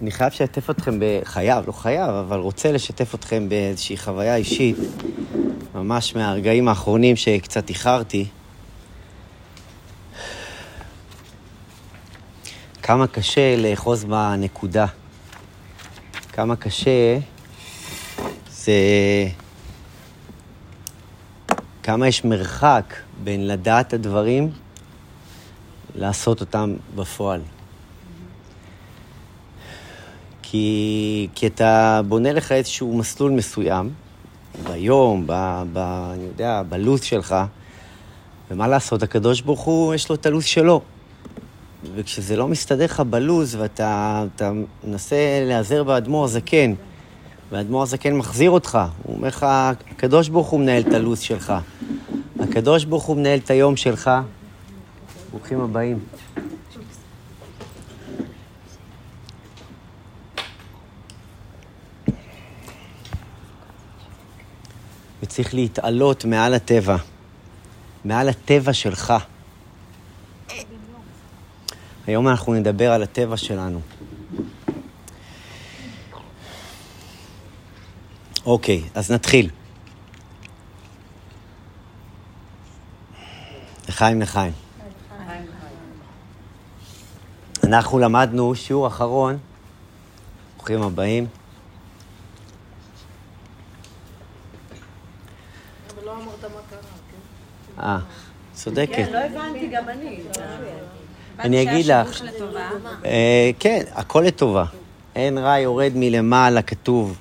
אני חייב לשתף אתכם, ב... חייב, לא חייב, אבל רוצה לשתף אתכם באיזושהי חוויה אישית, ממש מהרגעים האחרונים שקצת איחרתי. כמה קשה לאחוז בנקודה. כמה קשה זה... כמה יש מרחק בין לדעת הדברים לעשות אותם בפועל. כי, כי אתה בונה לך איזשהו מסלול מסוים, ביום, ב, ב, אני יודע, בלו"ז שלך, ומה לעשות, הקדוש ברוך הוא, יש לו את הלו"ז שלו. וכשזה לא מסתדר לך בלו"ז, ואתה מנסה להיעזר באדמו"ר הזקן, והאדמו"ר הזקן מחזיר אותך, הוא אומר לך, הקדוש ברוך הוא מנהל את הלו"ז שלך. הקדוש ברוך הוא מנהל את היום שלך. ברוכים הבאים. וצריך להתעלות מעל הטבע, מעל הטבע שלך. היום אנחנו נדבר על הטבע שלנו. אוקיי, אז נתחיל. לחיים לחיים. אנחנו למדנו שיעור אחרון, ברוכים הבאים. לא כן? אה, צודקת. כן, לא הבנתי, גם אני. אני אגיד לך, אה, כן, הכל לטובה. אין רע יורד מלמעלה, כתוב.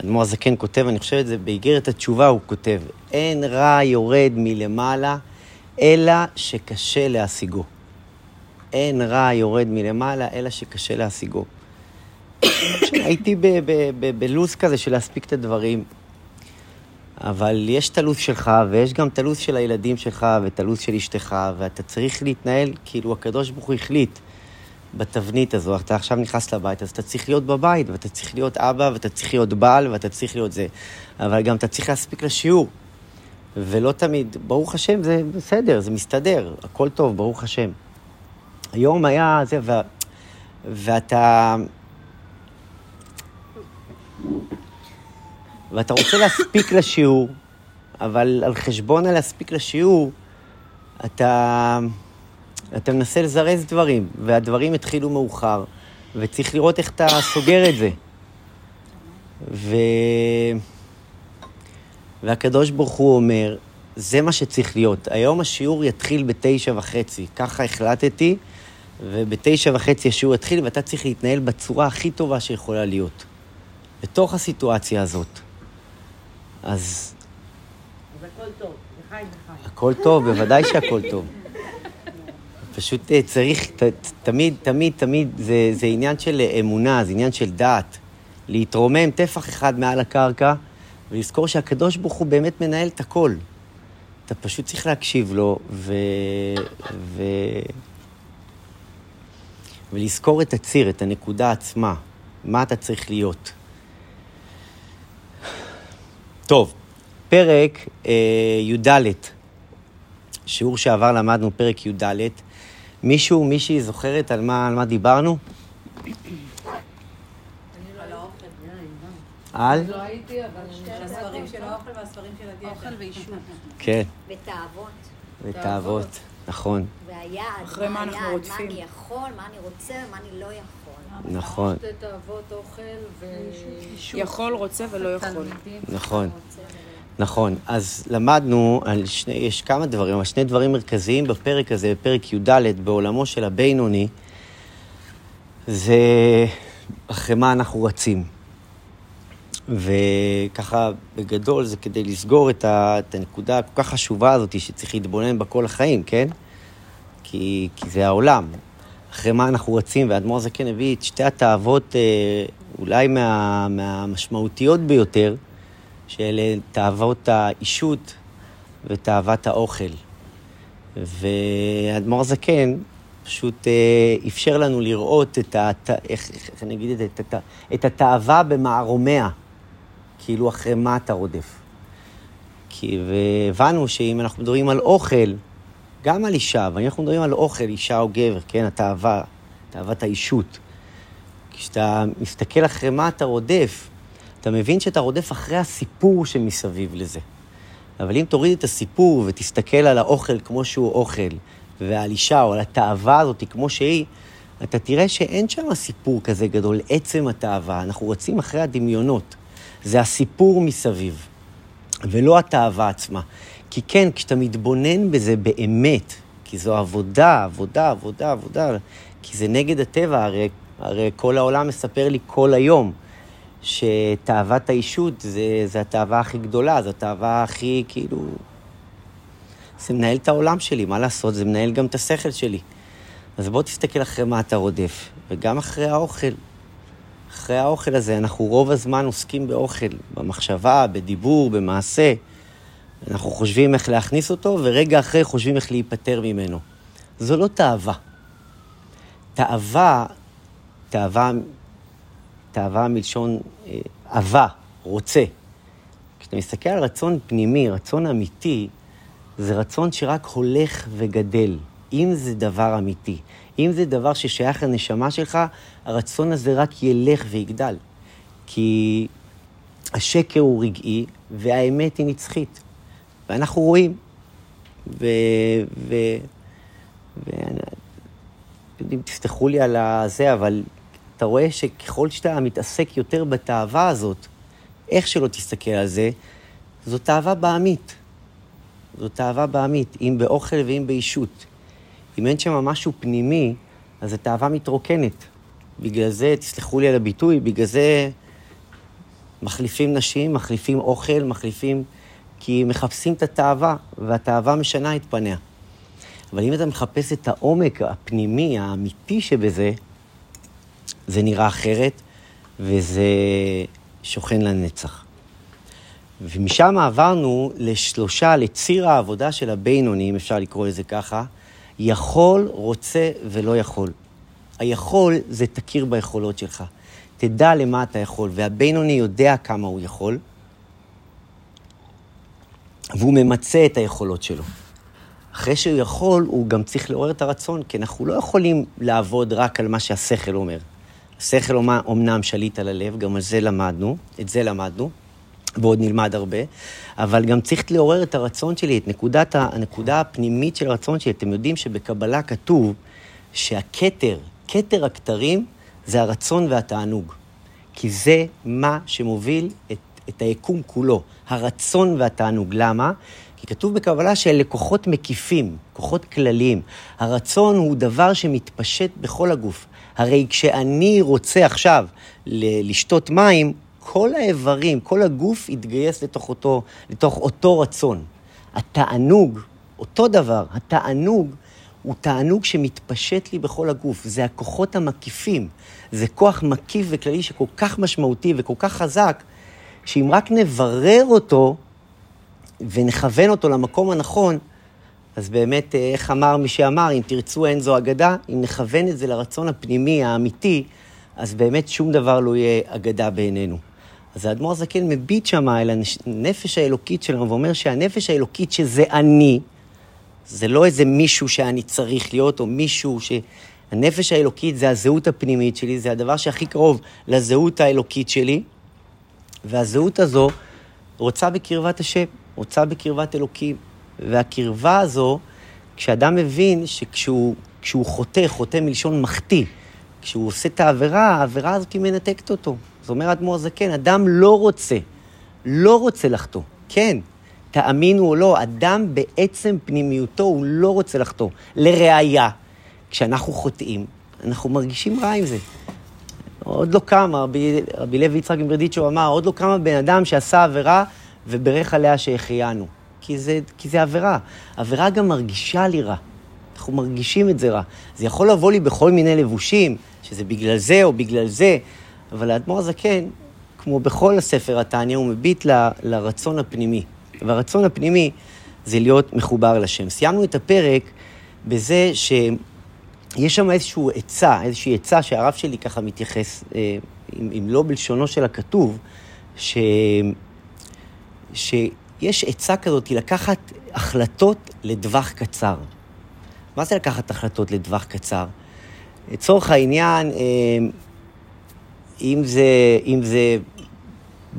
אדמו"ר הזקן כותב, אני חושב את זה באיגרת התשובה הוא כותב, אין רע יורד מלמעלה, אלא שקשה להשיגו. אין רע יורד מלמעלה, אלא שקשה להשיגו. הייתי בלו"ז כזה של להספיק את הדברים, אבל יש את הלו"ז שלך, ויש גם את הלו"ז של הילדים שלך, ואת הלו"ז של אשתך, ואתה צריך להתנהל כאילו הקדוש ברוך הוא החליט בתבנית הזו. אתה עכשיו נכנס לבית, אז אתה צריך להיות בבית, ואתה צריך להיות אבא, ואתה צריך להיות בעל, ואתה צריך להיות זה. אבל גם אתה צריך להספיק לשיעור. ולא תמיד, ברוך השם, זה בסדר, זה מסתדר, הכל טוב, ברוך השם. היום היה זה, ו... ואתה... ואתה רוצה להספיק לשיעור, אבל על חשבון הלהספיק לשיעור, אתה, אתה מנסה לזרז דברים, והדברים התחילו מאוחר, וצריך לראות איך אתה סוגר את זה. ו... והקדוש ברוך הוא אומר, זה מה שצריך להיות. היום השיעור יתחיל בתשע וחצי, ככה החלטתי, ובתשע וחצי השיעור יתחיל, ואתה צריך להתנהל בצורה הכי טובה שיכולה להיות. בתוך הסיטואציה הזאת. אז... אז הכל טוב, לחיים לחיים. הכל טוב, בוודאי שהכל טוב. פשוט אה, צריך, ת, תמיד, תמיד, תמיד, זה, זה עניין של אמונה, זה עניין של דעת. להתרומם טפח אחד מעל הקרקע, ולזכור שהקדוש ברוך הוא באמת מנהל את הכל. אתה פשוט צריך להקשיב לו, ו... ו... ולזכור את הציר, את הנקודה עצמה, מה אתה צריך להיות. טוב, פרק אה, י"ד, שיעור שעבר למדנו פרק י"ד. מישהו, מישהי זוכרת על מה, על מה דיברנו? על? לא הייתי, אבל... הספרים של האוכל והספרים של הדיאטה. אוכל ואישות. כן, ותאוות. ותאוות, נכון, והיעד, מה היעד. מה אני יכול, מה אני רוצה, מה אני לא יכול. נכון, שתי תאוות אוכל ו... יכול, רוצה ולא יכול. נכון. נכון, אז למדנו על שני, יש כמה דברים, אבל שני דברים מרכזיים בפרק הזה, בפרק י"ד, בעולמו של הבינוני, זה אחרי מה אנחנו רצים. וככה, בגדול, זה כדי לסגור את, ה, את הנקודה הכל כך חשובה הזאת, שצריך להתבונן בה כל החיים, כן? כי, כי זה העולם. אחרי מה אנחנו רצים, והאדמו"ר זקן הביא את שתי התאוות אה, אולי מה, מהמשמעותיות ביותר, שאלה תאוות האישות ותאוות האוכל. והאדמו"ר זקן פשוט אה, אפשר לנו לראות את, ה, איך, איך אני אגיד את את, את התאווה במערומיה, כאילו אחרי מה אתה רודף. כי, והבנו שאם אנחנו מדברים על אוכל, גם על אישה, אבל אם אנחנו מדברים על אוכל, אישה או גבר, כן, התאווה, תאוות האישות. כשאתה מסתכל אחרי מה אתה רודף, אתה מבין שאתה רודף אחרי הסיפור שמסביב לזה. אבל אם תוריד את הסיפור ותסתכל על האוכל כמו שהוא אוכל, ועל אישה או על התאווה הזאת כמו שהיא, אתה תראה שאין שם סיפור כזה גדול, עצם התאווה. אנחנו רצים אחרי הדמיונות. זה הסיפור מסביב, ולא התאווה עצמה. כי כן, כשאתה מתבונן בזה באמת, כי זו עבודה, עבודה, עבודה, עבודה, כי זה נגד הטבע, הרי, הרי כל העולם מספר לי כל היום שתאוות האישות זה, זה התאווה הכי גדולה, זו התאווה הכי, כאילו... זה מנהל את העולם שלי, מה לעשות? זה מנהל גם את השכל שלי. אז בוא תסתכל אחרי מה אתה רודף, וגם אחרי האוכל. אחרי האוכל הזה, אנחנו רוב הזמן עוסקים באוכל, במחשבה, בדיבור, במעשה. אנחנו חושבים איך להכניס אותו, ורגע אחרי חושבים איך להיפטר ממנו. זו לא תאווה. תאווה, תאווה, תאווה מלשון אה, אהבה, רוצה. כשאתה מסתכל על רצון פנימי, רצון אמיתי, זה רצון שרק הולך וגדל, אם זה דבר אמיתי. אם זה דבר ששייך לנשמה שלך, הרצון הזה רק ילך ויגדל. כי השקר הוא רגעי והאמת היא נצחית. ואנחנו רואים. ו... ו... ו... יודעים, תסלחו לי על הזה, אבל אתה רואה שככל שאתה מתעסק יותר בתאווה הזאת, איך שלא תסתכל על זה, זו תאווה בעמית. זו תאווה בעמית, אם באוכל ואם באישות. אם אין שם משהו פנימי, אז התאווה מתרוקנת. בגלל זה, תסלחו לי על הביטוי, בגלל זה מחליפים נשים, מחליפים אוכל, מחליפים... כי מחפשים את התאווה, והתאווה משנה את פניה. אבל אם אתה מחפש את העומק הפנימי, האמיתי שבזה, זה נראה אחרת, וזה שוכן לנצח. ומשם עברנו לשלושה, לציר העבודה של הבינוני, אם אפשר לקרוא לזה ככה, יכול, רוצה ולא יכול. היכול זה תכיר ביכולות שלך. תדע למה אתה יכול, והבינוני יודע כמה הוא יכול, והוא ממצה את היכולות שלו. אחרי שהוא יכול, הוא גם צריך לעורר את הרצון, כי אנחנו לא יכולים לעבוד רק על מה שהשכל אומר. השכל אומנם שליט על הלב, גם על זה למדנו, את זה למדנו, ועוד נלמד הרבה, אבל גם צריך לעורר את הרצון שלי, את נקודת, הנקודה הפנימית של הרצון שלי. אתם יודעים שבקבלה כתוב שהכתר, כתר הכתרים, זה הרצון והתענוג. כי זה מה שמוביל את, את היקום כולו, הרצון והתענוג. למה? כי כתוב בקבלה שאלה כוחות מקיפים, כוחות כלליים. הרצון הוא דבר שמתפשט בכל הגוף. הרי כשאני רוצה עכשיו לשתות מים, כל האיברים, כל הגוף יתגייס לתוך אותו, לתוך אותו רצון. התענוג, אותו דבר, התענוג הוא תענוג שמתפשט לי בכל הגוף. זה הכוחות המקיפים. זה כוח מקיף וכללי שכל כך משמעותי וכל כך חזק, שאם רק נברר אותו ונכוון אותו למקום הנכון, אז באמת, אה, איך אמר מי שאמר, אם תרצו אין זו אגדה, אם נכוון את זה לרצון הפנימי, האמיתי, אז באמת שום דבר לא יהיה אגדה בעינינו. אז האדמו"ר הזקן מביט שם אל הנפש האלוקית שלנו ואומר שהנפש האלוקית שזה אני, זה לא איזה מישהו שאני צריך להיות, או מישהו ש... הנפש האלוקית זה הזהות הפנימית שלי, זה הדבר שהכי קרוב לזהות האלוקית שלי, והזהות הזו רוצה בקרבת השם, רוצה בקרבת אלוקים. והקרבה הזו, כשאדם מבין שכשהוא חוטא, חוטא מלשון מחטיא, כשהוא עושה את העבירה, העבירה הזאת מנתקת אותו. זאת אומרת, אדמו"ר זקן, אדם לא רוצה, לא רוצה לחטוא. כן, תאמינו או לא, אדם בעצם פנימיותו הוא לא רוצה לחטוא. לראיה, כשאנחנו חוטאים, אנחנו מרגישים רע עם זה. עוד לא קם, רבי, רבי לוי יצחק מברדיצ'ו אמר, עוד לא קם הבן אדם שעשה עבירה וברך עליה שהחיינו. כי זה, כי זה עבירה. עבירה גם מרגישה לי רע. אנחנו מרגישים את זה רע. זה יכול לבוא לי בכל מיני לבושים, שזה בגלל זה או בגלל זה, אבל האדמו"ר הזקן, כמו בכל הספר התניא, הוא מביט ל, לרצון הפנימי. והרצון הפנימי זה להיות מחובר לשם. סיימנו את הפרק בזה שיש שם איזושהי עצה, איזושהי עצה שהרב שלי ככה מתייחס, אה, אם, אם לא בלשונו של הכתוב, ש... שיש עצה כזאת, לקחת החלטות לטווח קצר. מה זה לקחת החלטות לטווח קצר? לצורך העניין, אה, אם זה, אם זה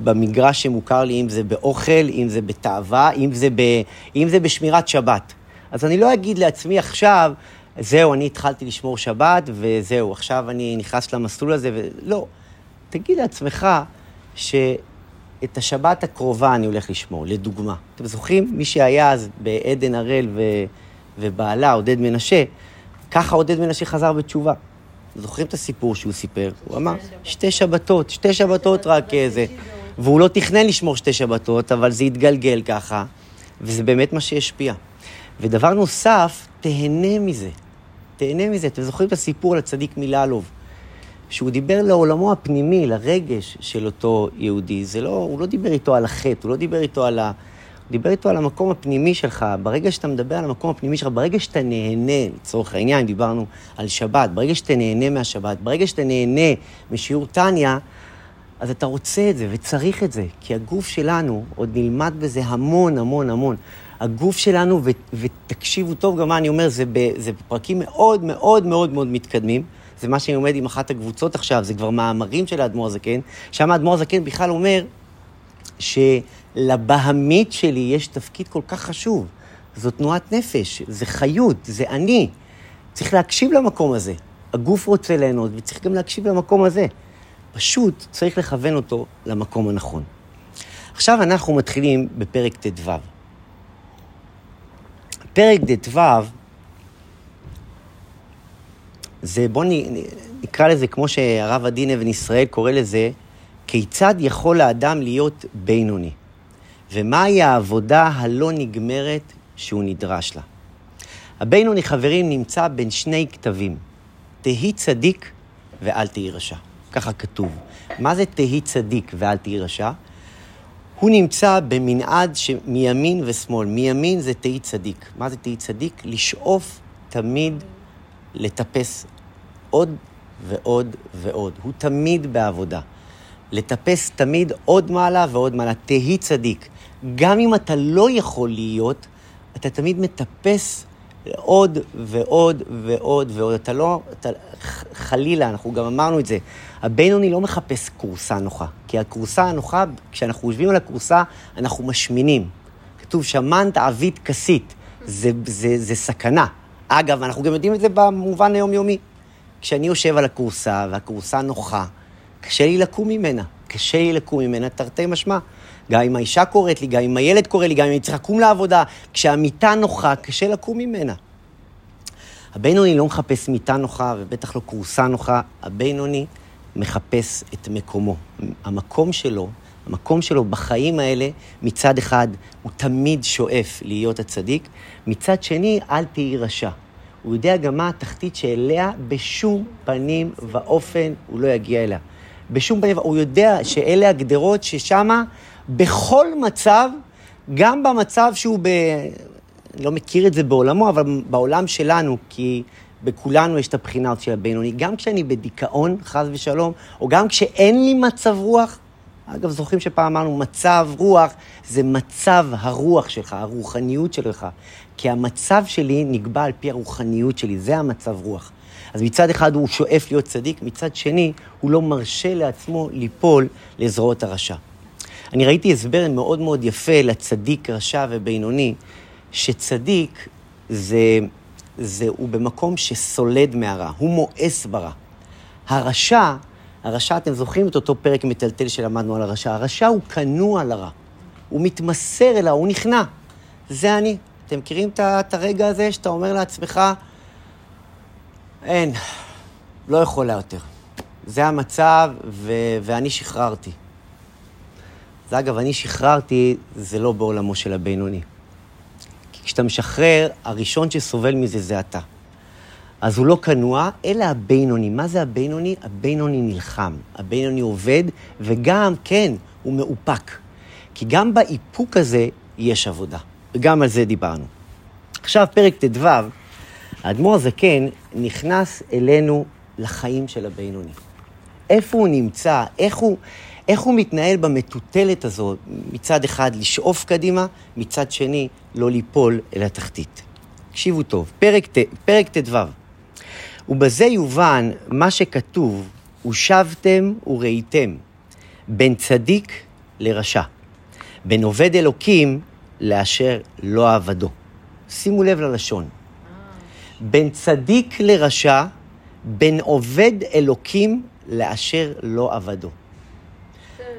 במגרש שמוכר לי, אם זה באוכל, אם זה בתאווה, אם זה, ב, אם זה בשמירת שבת. אז אני לא אגיד לעצמי עכשיו, זהו, אני התחלתי לשמור שבת, וזהו, עכשיו אני נכנס למסלול הזה, ולא. תגיד לעצמך שאת השבת הקרובה אני הולך לשמור, לדוגמה. אתם זוכרים? מי שהיה אז בעדן הראל ו... ובעלה, עודד מנשה, ככה עודד מנשה חזר בתשובה. זוכרים את הסיפור שהוא סיפר? הוא אמר, שתי שבתות, שתי שבתות רק איזה. והוא לא תכנן לשמור שתי שבתות, אבל זה התגלגל ככה, וזה באמת מה שהשפיע. ודבר נוסף, תהנה מזה. תהנה מזה. אתם זוכרים את הסיפור על הצדיק מללוב, שהוא דיבר לעולמו הפנימי, לרגש של אותו יהודי. זה לא, הוא לא דיבר איתו על החטא, הוא לא דיבר איתו על ה... הוא דיבר איתו על המקום הפנימי שלך. ברגע שאתה מדבר על המקום הפנימי שלך, ברגע שאתה נהנה, לצורך העניין, דיברנו על שבת, ברגע שאתה נהנה מהשבת, ברגע שאתה נהנה משיעור טניה, אז אתה רוצה את זה וצריך את זה, כי הגוף שלנו, עוד נלמד בזה המון המון המון. הגוף שלנו, ו, ותקשיבו טוב גם מה אני אומר, זה, ב, זה בפרקים מאוד מאוד מאוד מאוד מתקדמים. זה מה שאני עומד עם אחת הקבוצות עכשיו, זה כבר מאמרים של האדמו"ר הזקן. שם האדמו"ר הזקן בכלל אומר שלבהמית שלי יש תפקיד כל כך חשוב. זו תנועת נפש, זה חיות, זה אני. צריך להקשיב למקום הזה. הגוף רוצה ליהנות, וצריך גם להקשיב למקום הזה. פשוט צריך לכוון אותו למקום הנכון. עכשיו אנחנו מתחילים בפרק ט"ו. פרק ט"ו זה, בואו נקרא לזה כמו שהרב עדין אבן ישראל קורא לזה, כיצד יכול האדם להיות בינוני, ומהי העבודה הלא נגמרת שהוא נדרש לה. הבינוני, חברים, נמצא בין שני כתבים, תהי צדיק ואל תהי רשע. ככה כתוב. מה זה תהי צדיק ואל תהי רשע? הוא נמצא במנעד מימין ושמאל. מימין זה תהי צדיק. מה זה תהי צדיק? לשאוף תמיד לטפס עוד ועוד ועוד. הוא תמיד בעבודה. לטפס תמיד עוד מעלה ועוד מעלה. תהי צדיק. גם אם אתה לא יכול להיות, אתה תמיד מטפס עוד ועוד ועוד ועוד. אתה לא, אתה, חלילה, אנחנו גם אמרנו את זה, הבינוני לא מחפש כורסה נוחה, כי הכורסה הנוחה, כשאנחנו יושבים על הכורסה, אנחנו משמינים. כתוב, שמנת עבית כסית, זה, זה, זה סכנה. אגב, אנחנו גם יודעים את זה במובן היומיומי. כשאני יושב על הכורסה, והכורסה נוחה, קשה לי לקום ממנה. קשה לי לקום ממנה, תרתי משמע. גם אם האישה קוראת לי, גם אם הילד קורא לי, גם אם אני צריך לקום לעבודה, כשהמיטה נוחה, קשה לקום ממנה. הבינוני לא מחפש מיטה נוחה, ובטח לא כורסה נוחה, הבינוני מחפש את מקומו. המקום שלו, המקום שלו בחיים האלה, מצד אחד, הוא תמיד שואף להיות הצדיק, מצד שני, אל תהי רשע. הוא יודע גם מה התחתית שאליה בשום פנים ואופן הוא לא יגיע אליה. בשום פנים, הוא יודע שאלה הגדרות ששמה בכל מצב, גם במצב שהוא ב... אני לא מכיר את זה בעולמו, אבל בעולם שלנו, כי בכולנו יש את הבחינה של הבינוני. גם כשאני בדיכאון, חס ושלום, או גם כשאין לי מצב רוח, אגב, זוכרים שפעם אמרנו, מצב רוח זה מצב הרוח שלך, הרוחניות שלך. כי המצב שלי נקבע על פי הרוחניות שלי, זה המצב רוח. אז מצד אחד הוא שואף להיות צדיק, מצד שני הוא לא מרשה לעצמו ליפול לזרועות הרשע. אני ראיתי הסבר מאוד מאוד יפה לצדיק, רשע ובינוני, שצדיק זה, זה הוא במקום שסולד מהרע, הוא מואס ברע. הרשע, הרשע, אתם זוכרים את אותו פרק מטלטל שלמדנו על הרשע? הרשע הוא כנוע לרע, הוא מתמסר אליו, הוא נכנע. זה אני. אתם מכירים את הרגע הזה שאתה אומר לעצמך, אין, לא יכולה יותר. זה המצב, ו- ואני שחררתי. אז אגב, אני שחררתי, זה לא בעולמו של הבינוני. כי כשאתה משחרר, הראשון שסובל מזה זה אתה. אז הוא לא כנוע, אלא הבינוני. מה זה הבינוני? הבינוני נלחם. הבינוני עובד, וגם, כן, הוא מאופק. כי גם באיפוק הזה יש עבודה. וגם על זה דיברנו. עכשיו, פרק ט"ו, האדמו"ר הזקן נכנס אלינו לחיים של הבינוני. איפה הוא נמצא, איך הוא, איך הוא מתנהל במטוטלת הזו, מצד אחד לשאוף קדימה, מצד שני לא ליפול אל התחתית. תקשיבו טוב, פרק, ט"ו. ובזה יובן מה שכתוב, ושבתם וראיתם, בין צדיק לרשע, בין עובד אלוקים לאשר לא עבדו. שימו לב ללשון. בין צדיק לרשע, בין עובד אלוקים לאשר לא עבדו. שתי אה. פירושים אפשר לפרש.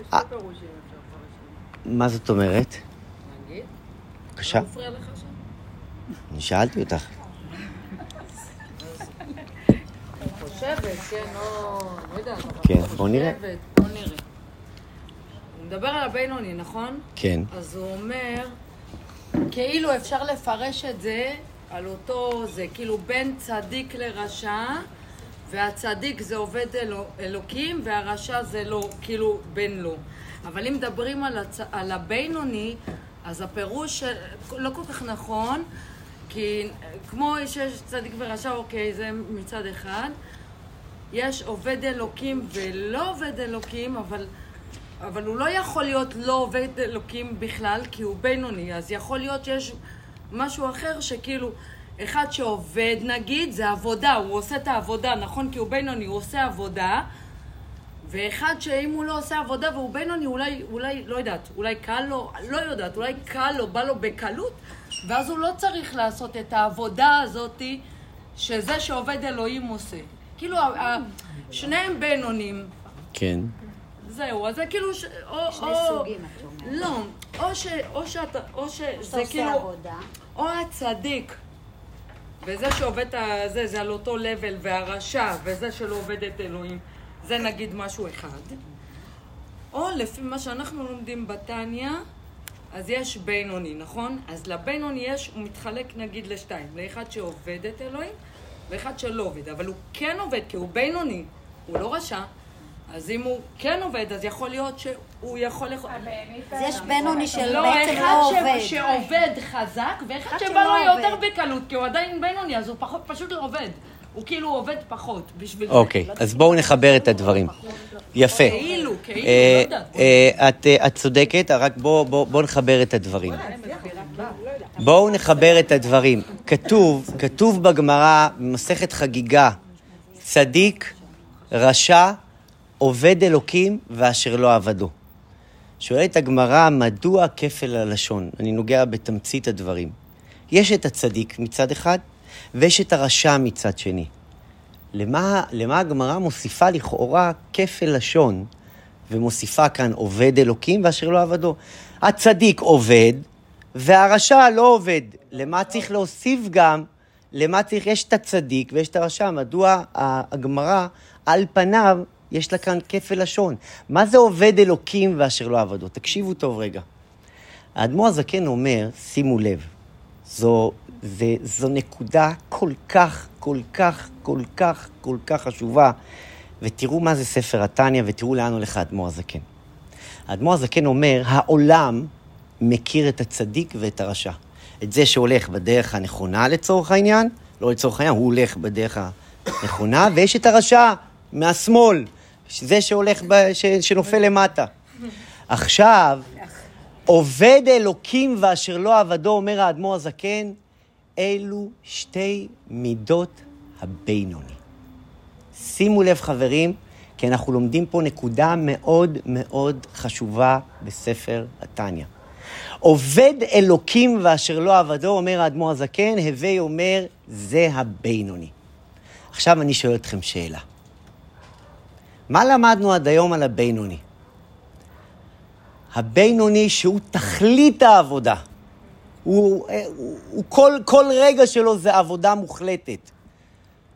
מה זאת אומרת? נגיד? בבקשה. לא? אני שאלתי אותך. כן, לא... לא כן, בוא נראה. בוא נראה. הוא מדבר על הבינוני, נכון? כן. אז הוא אומר, כאילו אפשר לפרש את זה על אותו, זה כאילו בין צדיק לרשע, והצדיק זה עובד אלו, אלוקים, והרשע זה לא, כאילו בן לו. אבל אם מדברים על, הצ... על הבינוני, אז הפירוש לא כל כך נכון, כי כמו שיש צדיק ורשע, אוקיי, זה מצד אחד. יש עובד אלוקים ולא עובד אלוקים, אבל, אבל הוא לא יכול להיות לא עובד אלוקים בכלל, כי הוא בינוני. אז יכול להיות שיש משהו אחר שכאילו, אחד שעובד נגיד, זה עבודה, הוא עושה את העבודה, נכון? כי הוא בינוני, הוא עושה עבודה. ואחד שאם הוא לא עושה עבודה והוא בינוני, אולי, אולי, לא יודעת, אולי קל לו, לא יודעת, אולי קל לו, בא לו בקלות, ואז הוא לא צריך לעשות את העבודה הזאתי שזה שעובד אלוהים עושה. כאילו, שניהם בינונים, כן. זהו, אז זה כאילו, ש... או, שני או, סוגים, את אומרת. לא, או ש... או שאתה, או שזה אתה עושה כאילו, עבודה. או הצדיק, וזה שעובד את הזה, זה על אותו לבל, והרשע, וזה שלא עובד את אלוהים, זה נגיד משהו אחד. או לפי מה שאנחנו לומדים בתניא, אז יש בינוני, נכון? אז לבינוני יש, הוא מתחלק נגיד לשתיים, לאחד שעובד את אלוהים, ואחד שלא עובד. אבל הוא כן עובד, כי הוא בינוני, הוא לא רשע. אז אם הוא כן עובד, אז יכול להיות שהוא יכול... אז יש בינוני של לא, בעצם אחד לא ש- עובד. שעובד חזק, ואחד אחד שבא לו יותר. בקלות, כי הוא עדיין בינוני, אז הוא פחות, פשוט לא עובד. הוא כאילו עובד פחות בשביל זה. אוקיי, אז בואו נחבר את הדברים. יפה. כאילו, כאילו, אה, לא יודעת. אה, את אה, את צודקת, רק בואו בוא, בוא נחבר את הדברים. בואו נחבר את הדברים. כתוב, כתוב בגמרא, במסכת חגיגה, צדיק, רשע, עובד אלוקים ואשר לא עבדו. שואלת הגמרא, מדוע כפל הלשון? אני נוגע בתמצית הדברים. יש את הצדיק מצד אחד, ויש את הרשע מצד שני. למה, למה הגמרא מוסיפה לכאורה כפל לשון, ומוסיפה כאן עובד אלוקים ואשר לא עבדו? הצדיק עובד, והרשע לא עובד. למה צריך להוסיף גם, למה צריך, יש את הצדיק ויש את הרשע, מדוע הגמרא, על פניו, יש לה כאן כפל לשון? מה זה עובד אלוקים ואשר לא עבדו? תקשיבו טוב רגע. האדמו"ר הזקן אומר, שימו לב, זו, זה, זו נקודה כל כך, כל כך, כל כך, כל כך חשובה, ותראו מה זה ספר התניא, ותראו לאן הולך האדמו"ר הזקן. האדמו"ר הזקן אומר, העולם מכיר את הצדיק ואת הרשע. את זה שהולך בדרך הנכונה לצורך העניין, לא לצורך העניין, הוא הולך בדרך הנכונה, ויש את הרשע מהשמאל, זה שהולך, ב, ש, שנופל למטה. עכשיו, עובד אלוקים ואשר לא עבדו, אומר האדמו"ר הזקן, אלו שתי מידות הבינוני. שימו לב חברים, כי אנחנו לומדים פה נקודה מאוד מאוד חשובה בספר התניא. עובד אלוקים ואשר לא עבדו, אומר האדמו"ר הזקן, הווי אומר, זה הבינוני. עכשיו אני שואל אתכם שאלה. מה למדנו עד היום על הבינוני? הבינוני שהוא תכלית העבודה. הוא, הוא, הוא כל, כל רגע שלו זה עבודה מוחלטת.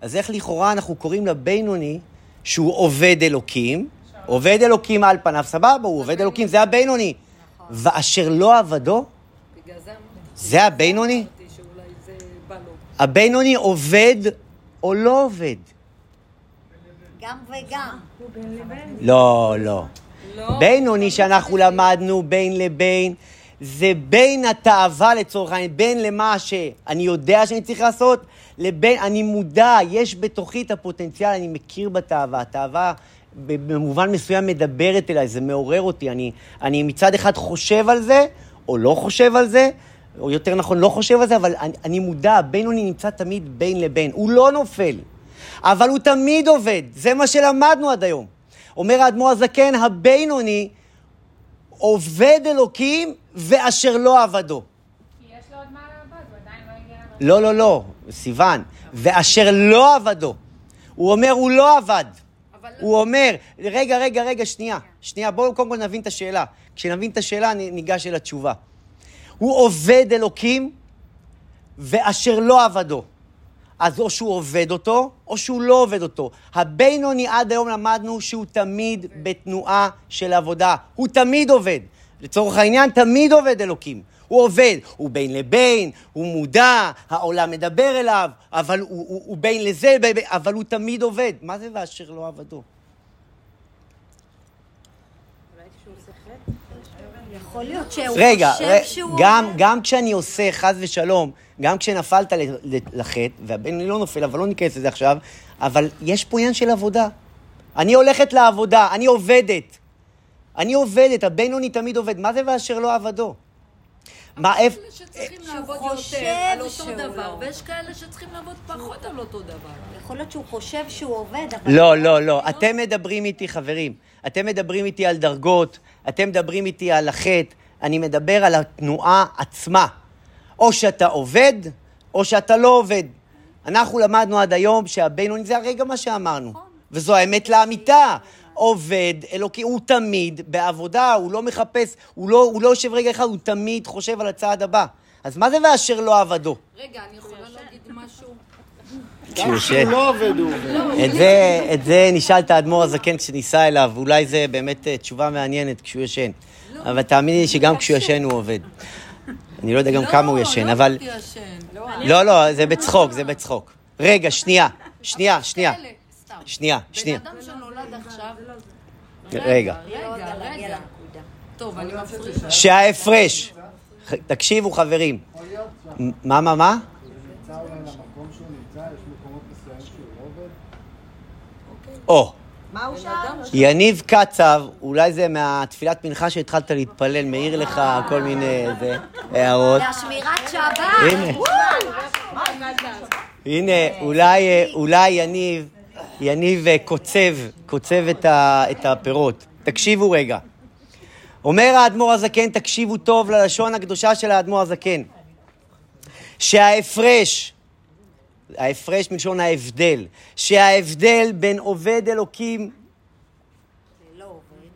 אז איך לכאורה אנחנו קוראים לבינוני שהוא עובד אלוקים? עובד אלוקים על פניו, סבבה, הוא עובד אלוקים, זה הבינוני. ואשר לא עבדו, זה הבינוני? הבינוני עובד או לא עובד? גם וגם. לא, לא. בינוני שאנחנו למדנו בין לבין, זה בין התאווה לצורך העניין, בין למה שאני יודע שאני צריך לעשות, לבין, אני מודע, יש בתוכי את הפוטנציאל, אני מכיר בתאווה. התאווה במובן מסוים מדברת אליי, זה מעורר אותי. אני, אני מצד אחד חושב על זה, או לא חושב על זה, או יותר נכון, לא חושב על זה, אבל אני, אני מודע, בינוני נמצא תמיד בין לבין. הוא לא נופל. אבל הוא תמיד עובד, זה מה שלמדנו עד היום. אומר האדמו"ר הזקן, הבינוני עובד אלוקים ואשר לא עבדו. כי יש לו עוד מה לעבוד, הוא עדיין לא הגיע לעבוד. לא, לא, לא, סיוון, ואשר לא עבדו. הוא אומר, הוא לא עבד. אבל הוא אומר, רגע, רגע, רגע, שנייה, שנייה, בואו קודם כל נבין את השאלה. כשנבין את השאלה, ניגש אל התשובה. הוא עובד אלוקים ואשר לא עבדו. אז או שהוא עובד אותו, או שהוא לא עובד אותו. הבינוני עד היום למדנו שהוא תמיד בתנועה של עבודה. הוא תמיד עובד. לצורך העניין, תמיד עובד אלוקים. הוא עובד, הוא בין לבין, הוא מודע, העולם מדבר אליו, אבל הוא, הוא, הוא בין לזה, אבל הוא תמיד עובד. מה זה ואשר לא עבדו? יכול להיות שהוא רגע, חושב ר- שהוא... גם, עובד. גם כשאני עושה, חס ושלום, גם כשנפלת לחטא, והבן לא נופל, אבל לא ניכנס לזה עכשיו, אבל יש פה עניין של עבודה. אני הולכת לעבודה, אני עובדת. אני עובדת, הבינוני תמיד עובד. מה זה ואשר לא עבדו? מה, איפה... כאלה שצריכים שהוא לעבוד יותר על אותו דבר, לא. ויש כאלה שצריכים לעבוד פחות על אותו דבר. יכול להיות שהוא חושב שהוא עובד, אבל... לא, לא, לא. אתם מדברים איתי, חברים. אתם מדברים איתי על דרגות, אתם מדברים איתי על החטא. אני מדבר על התנועה עצמה. או שאתה עובד, או שאתה לא עובד. אנחנו למדנו עד היום שהבינוני, זה הרגע מה שאמרנו. וזו האמת לאמיתה. עובד, אלוקי, הוא תמיד בעבודה, הוא לא מחפש, הוא לא, הוא לא יושב רגע אחד, הוא תמיד חושב על הצעד הבא. אז מה זה ואשר לא עבדו? רגע, אני יכולה להגיד משהו? כשהוא יושב. לא עובד, הוא עובד. את זה, את זה נשאל את האדמו"ר הזקן כשניסע אליו, אולי זה באמת אה, תשובה מעניינת כשהוא ישן. אבל תאמיני לי שגם כשהוא ישן הוא עובד. אני לא יודע גם כמה הוא ישן, אבל... לא, לא. לא, לא, זה בצחוק, זה בצחוק. רגע, שנייה, שנייה, שנייה. שנייה, שנייה. בן אדם שנולד עכשיו... רגע. רגע, רגע. לנקודה. טוב, אני מפרישה. שההפרש, תקשיבו חברים, מה, מה, מה? לא? או, מה הוא שאל? יניב קצב, אולי זה מהתפילת מנחה שהתחלת להתפלל, מעיר לך כל מיני זה, הערות. והשמירת שבת! הנה. הנה, אולי, אה, אולי יניב, יניב אה, קוצב, קוצב את, ה, את הפירות. תקשיבו רגע. אומר האדמו"ר הזקן, תקשיבו טוב ללשון הקדושה של האדמו"ר הזקן, שההפרש, ההפרש מלשון ההבדל, שההבדל בין עובד אלוקים.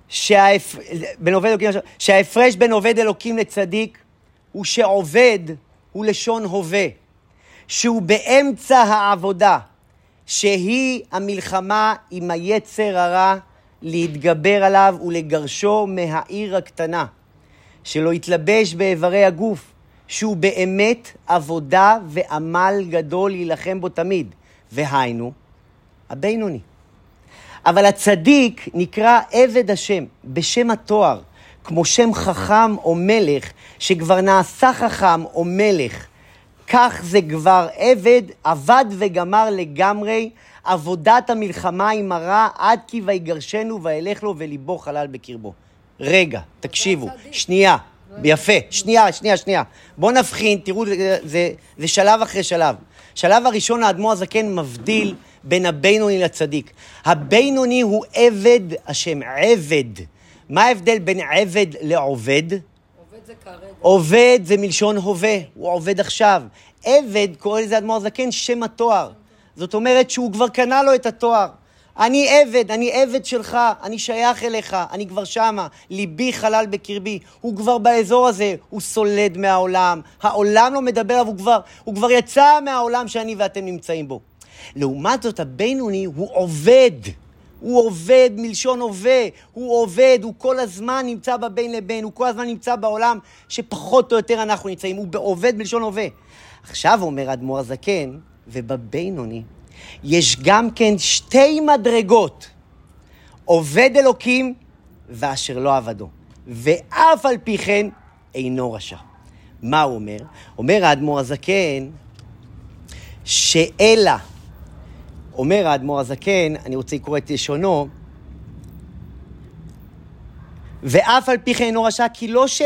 שההפ... בין עובד אלוקים, שההפרש בין עובד אלוקים לצדיק הוא שעובד הוא לשון הווה, שהוא באמצע העבודה, שהיא המלחמה עם היצר הרע להתגבר עליו ולגרשו מהעיר הקטנה, שלא יתלבש באיברי הגוף, שהוא באמת עבודה ועמל גדול להילחם בו תמיד, והיינו, הבינוני. אבל הצדיק נקרא עבד השם, בשם התואר, כמו שם חכם או מלך, שכבר נעשה חכם או מלך. כך זה כבר עבד, עבד וגמר לגמרי עבודת המלחמה עם הרע, עד כי ויגרשנו וילך לו וליבו חלל בקרבו. רגע, תקשיבו, שנייה, יפה, שנייה, שנייה, שנייה. בואו נבחין, תראו, זה, זה, זה שלב אחרי שלב. שלב הראשון, האדמו"ר הזקן מבדיל בין הבינוני לצדיק. הבינוני הוא עבד השם, עבד. מה ההבדל בין עבד לעובד? עובד זה כרגע. עובד זה מלשון הווה, הוא עובד עכשיו. עבד, קורא לזה אדמו"ר זקן, שם התואר. זאת אומרת שהוא כבר קנה לו את התואר. אני עבד, אני עבד שלך, אני שייך אליך, אני כבר שמה, ליבי חלל בקרבי. הוא כבר באזור הזה, הוא סולד מהעולם, העולם לא מדבר עליו, הוא כבר, הוא כבר יצא מהעולם שאני ואתם נמצאים בו. לעומת זאת, הבינוני הוא עובד. הוא עובד מלשון הווה, הוא עובד, הוא כל הזמן נמצא בבין לבין, הוא כל הזמן נמצא בעולם שפחות או יותר אנחנו נמצאים, הוא עובד מלשון הווה. עכשיו אומר האדמו"ר הזקן, ובבינוני יש גם כן שתי מדרגות, עובד אלוקים ואשר לא עבדו, ואף על פי כן אינו רשע. מה הוא אומר? אומר האדמו"ר הזקן, שאלה אומר האדמו"ר הזקן, אני רוצה לקרוא את לשונו, ואף על פי כן אינו רשע, כי לא, ש...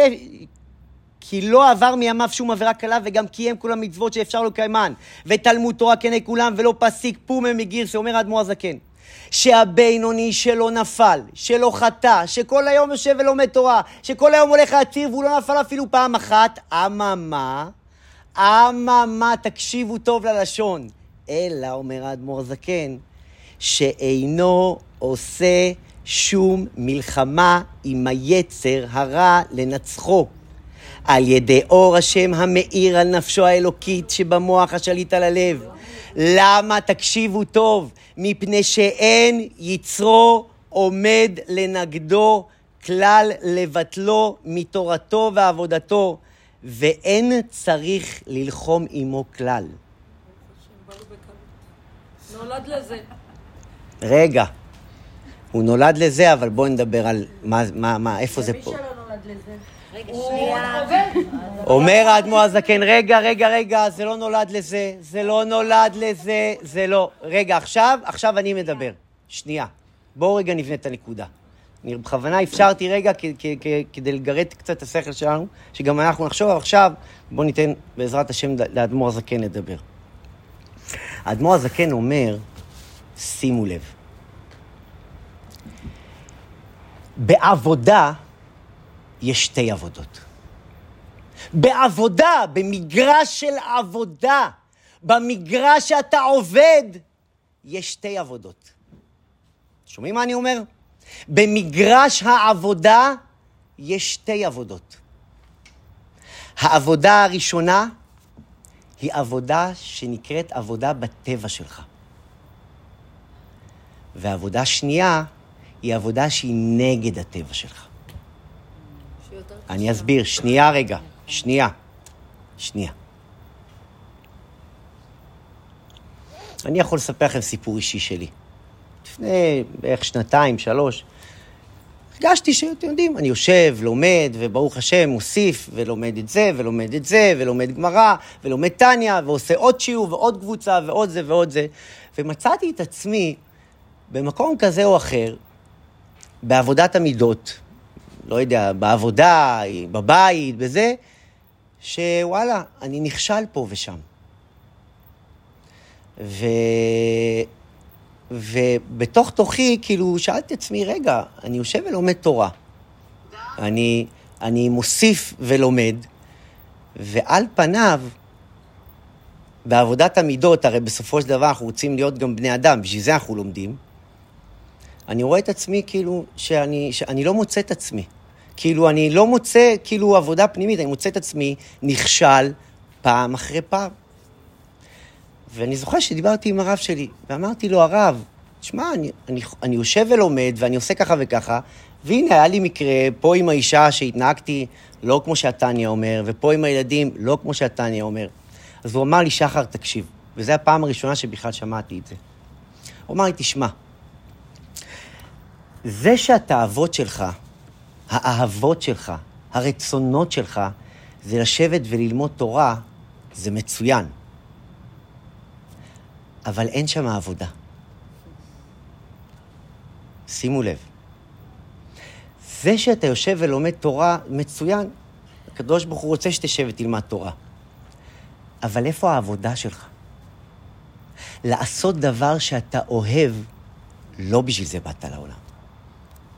כי לא עבר מימיו שום עבירה קלה, וגם קיים כל המצוות שאפשר לקיימן. ותלמוד תורה כנה כולם, ולא פסיק פומה מגירסה, אומר האדמו"ר הזקן. שהבינוני שלא נפל, שלא חטא, שכל היום יושב ולומד תורה, שכל היום הולך להצהיר והוא לא נפל אפילו פעם אחת, אממה, אממה, תקשיבו טוב ללשון. אלא, אומר האדמו"ר הזקן, שאינו עושה שום מלחמה עם היצר הרע לנצחו. על ידי אור השם המאיר על נפשו האלוקית שבמוח השליט על הלב. למה? תקשיבו טוב. מפני שאין יצרו עומד לנגדו כלל לבטלו מתורתו ועבודתו, ואין צריך ללחום עמו כלל. נולד לזה. רגע, הוא נולד לזה, אבל בואו נדבר על מה, מה, מה, איפה זה פה. מי שלא נולד לזה? הוא. עובד. אומר האדמו"ר הזקן, רגע, רגע, רגע, זה לא נולד לזה, זה לא נולד לזה, זה לא... רגע, עכשיו, עכשיו אני מדבר. שנייה. בואו רגע נבנה את הנקודה. אני בכוונה אפשרתי רגע כ- כ- כ- כדי לגרד קצת את השכל שלנו, שגם אנחנו נחשוב, עכשיו בואו ניתן בעזרת השם לאדמו"ר הזקן לדבר. האדמו"ר הזקן אומר, שימו לב, בעבודה יש שתי עבודות. בעבודה, במגרש של עבודה, במגרש שאתה עובד, יש שתי עבודות. שומעים מה אני אומר? במגרש העבודה יש שתי עבודות. העבודה הראשונה היא עבודה שנקראת עבודה בטבע שלך. ועבודה שנייה היא עבודה שהיא נגד הטבע שלך. אני אסביר, שנייה רגע, שנייה, שנייה. אני יכול לספר לכם סיפור אישי שלי. לפני בערך שנתיים, שלוש, הרגשתי שאתם יודעים, אני יושב, לומד, וברוך השם, מוסיף, ולומד את זה, ולומד את זה, ולומד גמרא, ולומד טניה, ועושה עוד שיעור, ועוד קבוצה, ועוד זה, ועוד זה. ומצאתי את עצמי במקום כזה או אחר, בעבודת המידות, לא יודע, בעבודה, בבית, בזה, שוואלה, אני נכשל פה ושם. ו... ובתוך תוכי, כאילו, שאלתי את עצמי, רגע, אני יושב ולומד תורה. אני, אני מוסיף ולומד, ועל פניו, בעבודת המידות, הרי בסופו של דבר אנחנו רוצים להיות גם בני אדם, בשביל זה אנחנו לומדים. אני רואה את עצמי כאילו שאני, שאני לא מוצא את עצמי. כאילו, אני לא מוצא כאילו עבודה פנימית, אני מוצא את עצמי נכשל פעם אחרי פעם. ואני זוכר שדיברתי עם הרב שלי, ואמרתי לו, הרב, תשמע, אני, אני, אני יושב ולומד, ואני עושה ככה וככה, והנה, היה לי מקרה פה עם האישה שהתנהגתי לא כמו שהתניא אומר, ופה עם הילדים לא כמו שהתניא אומר. אז הוא אמר לי, שחר, תקשיב, וזו הפעם הראשונה שבכלל שמעתי את זה. הוא אמר לי, תשמע, זה שהתאוות שלך, האהבות שלך, הרצונות שלך, זה לשבת וללמוד תורה, זה מצוין. אבל אין שם עבודה. שימו לב. זה שאתה יושב ולומד תורה, מצוין. הקדוש ברוך הוא רוצה שתשב ותלמד תורה. אבל איפה העבודה שלך? לעשות דבר שאתה אוהב, לא בשביל זה באת לעולם.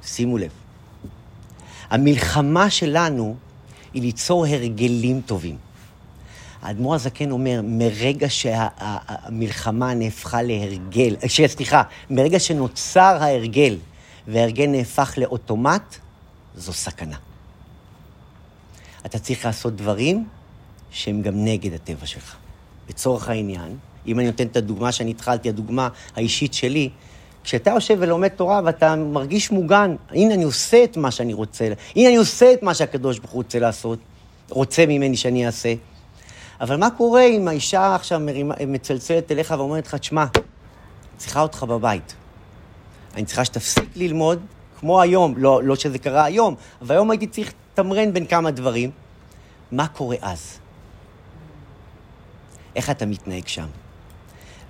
שימו לב. המלחמה שלנו היא ליצור הרגלים טובים. האדמו"ר הזקן אומר, מרגע שהמלחמה נהפכה להרגל, ש- סליחה, מרגע שנוצר ההרגל וההרגל נהפך לאוטומט, זו סכנה. אתה צריך לעשות דברים שהם גם נגד הטבע שלך. לצורך העניין, אם אני נותן את הדוגמה שאני התחלתי, הדוגמה האישית שלי, כשאתה יושב ולומד תורה ואתה מרגיש מוגן, הנה אני עושה את מה שאני רוצה, הנה אני עושה את מה שהקדוש ברוך הוא רוצה לעשות, רוצה ממני שאני אעשה. אבל מה קורה אם האישה עכשיו מרימה, מצלצלת אליך ואומרת לך, תשמע, צריכה אותך בבית. אני צריכה שתפסיק ללמוד, כמו היום, לא, לא שזה קרה היום, אבל היום הייתי צריך לתמרן בין כמה דברים. מה קורה אז? איך אתה מתנהג שם?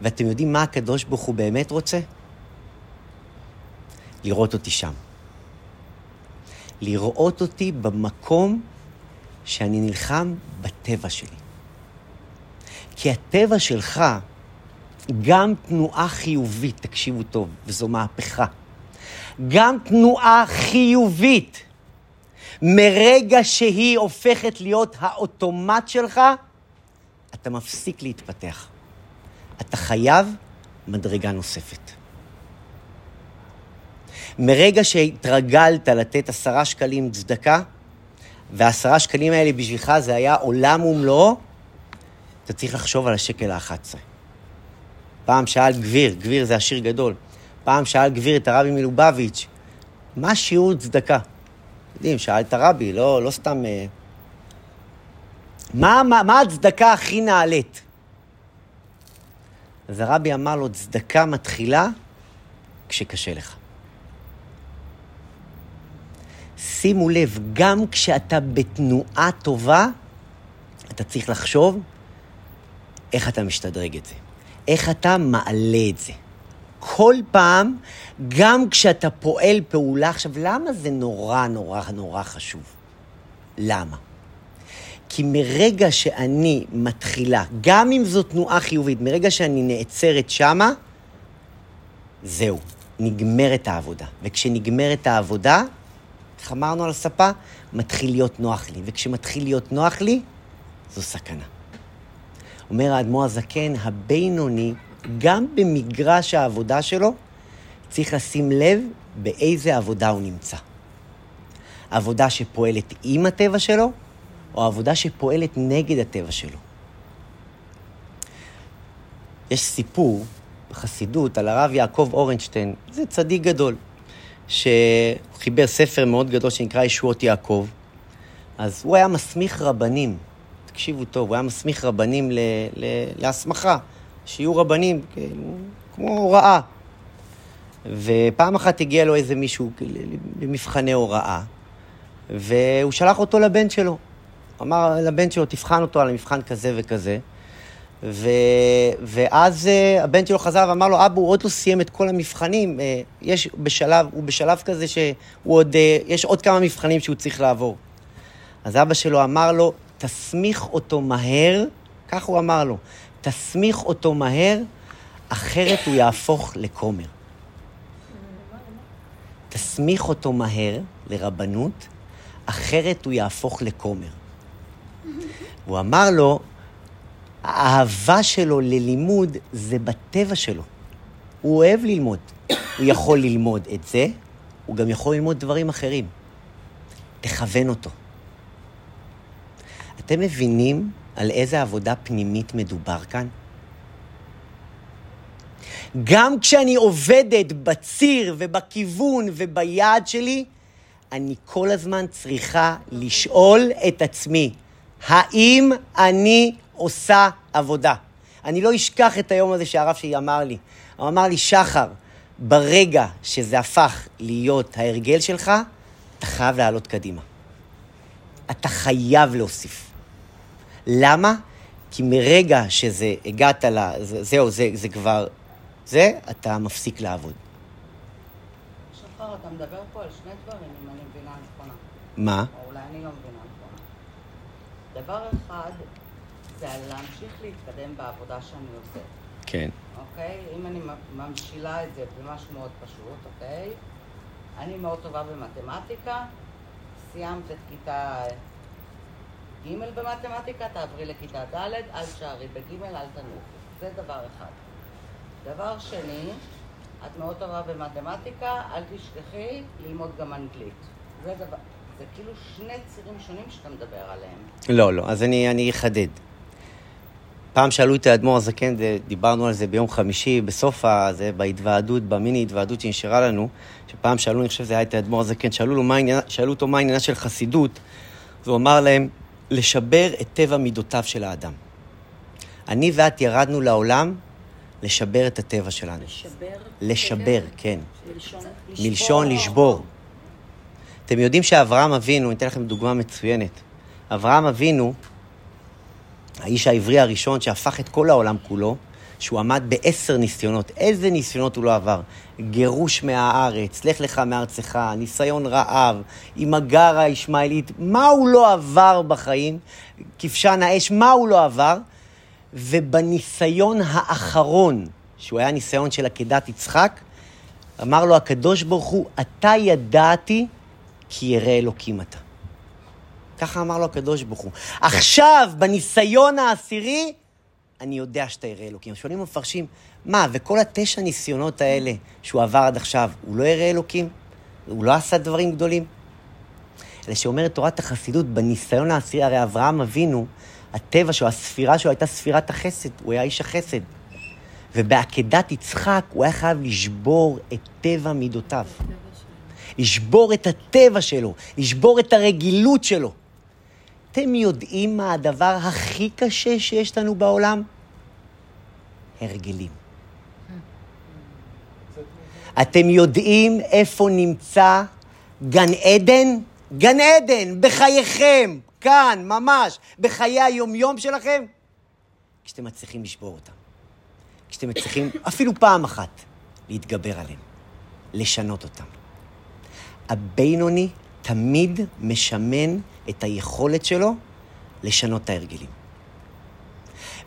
ואתם יודעים מה הקדוש ברוך הוא באמת רוצה? לראות אותי שם. לראות אותי במקום שאני נלחם בטבע שלי. כי הטבע שלך, גם תנועה חיובית, תקשיבו טוב, וזו מהפכה, גם תנועה חיובית, מרגע שהיא הופכת להיות האוטומט שלך, אתה מפסיק להתפתח. אתה חייב מדרגה נוספת. מרגע שהתרגלת לתת עשרה שקלים צדקה, והעשרה שקלים האלה בשבילך זה היה עולם ומלואו, אתה צריך לחשוב על השקל האחת עשרה. פעם שאל גביר, גביר זה עשיר גדול, פעם שאל גביר את הרבי מלובביץ', מה שיעור צדקה? יודעים, שאל את הרבי, לא, לא סתם... אה, מה, מה, מה הצדקה הכי נעלית? אז הרבי אמר לו, צדקה מתחילה כשקשה לך. שימו לב, גם כשאתה בתנועה טובה, אתה צריך לחשוב איך אתה משתדרג את זה. איך אתה מעלה את זה. כל פעם, גם כשאתה פועל פעולה... עכשיו, למה זה נורא נורא נורא חשוב? למה? כי מרגע שאני מתחילה, גם אם זו תנועה חיובית, מרגע שאני נעצרת שמה, זהו, נגמרת העבודה. וכשנגמרת העבודה, איך אמרנו על הספה? מתחיל להיות נוח לי. וכשמתחיל להיות נוח לי, זו סכנה. אומר האדמו"ר הזקן, הבינוני, גם במגרש העבודה שלו, צריך לשים לב באיזה עבודה הוא נמצא. עבודה שפועלת עם הטבע שלו, או עבודה שפועלת נגד הטבע שלו. יש סיפור בחסידות על הרב יעקב אורנשטיין, זה צדיק גדול, שחיבר ספר מאוד גדול שנקרא ישועות יעקב. אז הוא היה מסמיך רבנים, תקשיבו טוב, הוא היה מסמיך רבנים ל, ל, להסמכה, שיהיו רבנים, כמו הוראה. ופעם אחת הגיע לו איזה מישהו למבחני הוראה, והוא שלח אותו לבן שלו. אמר לבן שלו, תבחן אותו על המבחן כזה וכזה. ו... ואז uh, הבן שלו חזר ואמר לו, אבא, הוא עוד לא סיים את כל המבחנים, uh, יש בשלב, הוא בשלב כזה שהוא עוד, uh, יש עוד כמה מבחנים שהוא צריך לעבור. אז אבא שלו אמר לו, תסמיך אותו מהר, כך הוא אמר לו, תסמיך אותו מהר, אחרת הוא יהפוך לכומר. תסמיך אותו מהר לרבנות, אחרת הוא יהפוך לכומר. הוא אמר לו, האהבה שלו ללימוד זה בטבע שלו. הוא אוהב ללמוד. הוא יכול ללמוד את זה, הוא גם יכול ללמוד דברים אחרים. תכוון אותו. אתם מבינים על איזה עבודה פנימית מדובר כאן? גם כשאני עובדת בציר ובכיוון וביעד שלי, אני כל הזמן צריכה לשאול את עצמי, האם אני עושה עבודה? אני לא אשכח את היום הזה שהרב שלי אמר לי. הוא אמר לי, שחר, ברגע שזה הפך להיות ההרגל שלך, אתה חייב לעלות קדימה. אתה חייב להוסיף. למה? כי מרגע שזה, הגעת ל... זה, זהו, זה, זה כבר... זה, אתה מפסיק לעבוד. שחר, אתה מדבר פה על שני דברים, אם אני מבינה נכונה. מה? או אולי אני לא מבינה נכונה. דבר אחד, זה להמשיך להתקדם בעבודה שאני עושה. כן. אוקיי? אם אני ממשילה את זה במשהו מאוד פשוט, אוקיי? אני מאוד טובה במתמטיקה, סיימת את כיתה ג' במתמטיקה, תעברי לכיתה ד', אל תשארי בג', אל תנוחי. זה דבר אחד. דבר שני, את מאוד טובה במתמטיקה, אל תשכחי ללמוד גם אנגלית. זה דבר, זה כאילו שני צירים שונים שאתה מדבר עליהם. לא, לא, אז אני, אני אחדד. פעם שאלו את האדמו"ר הזקן, דיברנו על זה ביום חמישי, בסוף הזה, בהתוועדות, במיני התוועדות שנשארה לנו, שפעם שאלו, אני חושב שזה היה את האדמו"ר הזקן, שאלו, לו עניין, שאלו אותו מה עניינה של חסידות, והוא אמר להם, לשבר את טבע מידותיו של האדם. אני ואת ירדנו לעולם לשבר את הטבע שלנו. לשבר? לשבר, כן. מלשון מלשון לשבור. אתם יודעים שאברהם אבינו, אני אתן לכם דוגמה מצוינת. אברהם אבינו, האיש העברי הראשון שהפך את כל העולם כולו, שהוא עמד בעשר ניסיונות. איזה ניסיונות הוא לא עבר? גירוש מהארץ, לך לך מארצך, ניסיון רעב, עם הגר הישמעאלית, מה הוא לא עבר בחיים? כבשן האש, מה הוא לא עבר? ובניסיון האחרון, שהוא היה ניסיון של עקדת יצחק, אמר לו הקדוש ברוך הוא, אתה ידעתי כי ירא אלוקים אתה. ככה אמר לו הקדוש ברוך הוא. עכשיו, בניסיון העשירי, אני יודע שאתה ירא אלוקים. שואלים המפרשים, מה, וכל התשע ניסיונות האלה שהוא עבר עד עכשיו, הוא לא ירא אלוקים? הוא לא עשה דברים גדולים? אלא שאומרת תורת החסידות, בניסיון העשירי, הרי אברהם אבינו, הטבע שלו, הספירה שלו הייתה ספירת החסד, הוא היה איש החסד. ובעקדת יצחק הוא היה חייב לשבור את טבע מידותיו. לשבור את הטבע שלו, לשבור את הרגילות שלו. אתם יודעים מה הדבר הכי קשה שיש לנו בעולם? הרגלים. אתם יודעים איפה נמצא גן עדן? גן עדן, בחייכם, כאן, ממש, בחיי היומיום שלכם, כשאתם מצליחים לשבור אותם. כשאתם מצליחים אפילו פעם אחת להתגבר עליהם, לשנות אותם. הבינוני תמיד משמן את היכולת שלו לשנות את ההרגלים.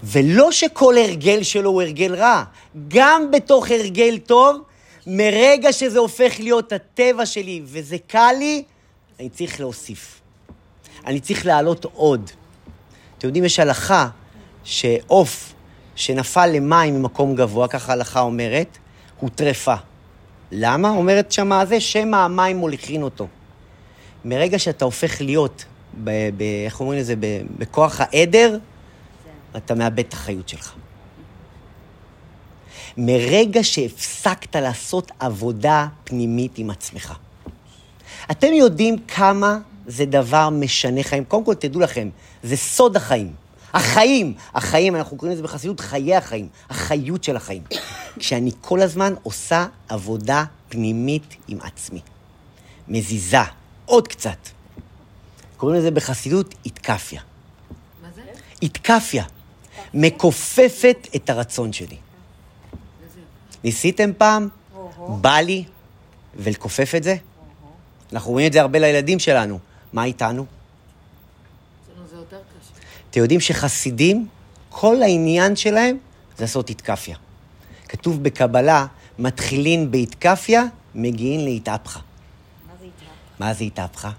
ולא שכל הרגל שלו הוא הרגל רע, גם בתוך הרגל טוב, מרגע שזה הופך להיות הטבע שלי וזה קל לי, אני צריך להוסיף. אני צריך להעלות עוד. אתם יודעים, יש הלכה שעוף שנפל למים ממקום גבוה, ככה ההלכה אומרת, הוא טרפה. למה? אומרת שמה זה, שמא המים מוליכין אותו. מרגע שאתה הופך להיות, ב, ב, איך אומרים לזה, בכוח העדר, אתה מאבד את החיות שלך. מרגע שהפסקת לעשות עבודה פנימית עם עצמך. אתם יודעים כמה זה דבר משנה חיים? קודם כל, תדעו לכם, זה סוד החיים. החיים, החיים, אנחנו קוראים לזה בחסידות חיי החיים, החיות של החיים. כשאני כל הזמן עושה עבודה פנימית עם עצמי. מזיזה, עוד קצת. קוראים לזה בחסידות איתקפיה. מה זה? איתקפיה. מכופפת את הרצון שלי. ניסיתם פעם? בא לי, ולכופף את זה? אנחנו רואים את זה הרבה לילדים שלנו. מה איתנו? אתם יודעים שחסידים, כל העניין שלהם זה לעשות איתקפיה. כתוב בקבלה, מתחילים באיתקפיה, מגיעים לאיתהפכה. מה זה איתהפכה?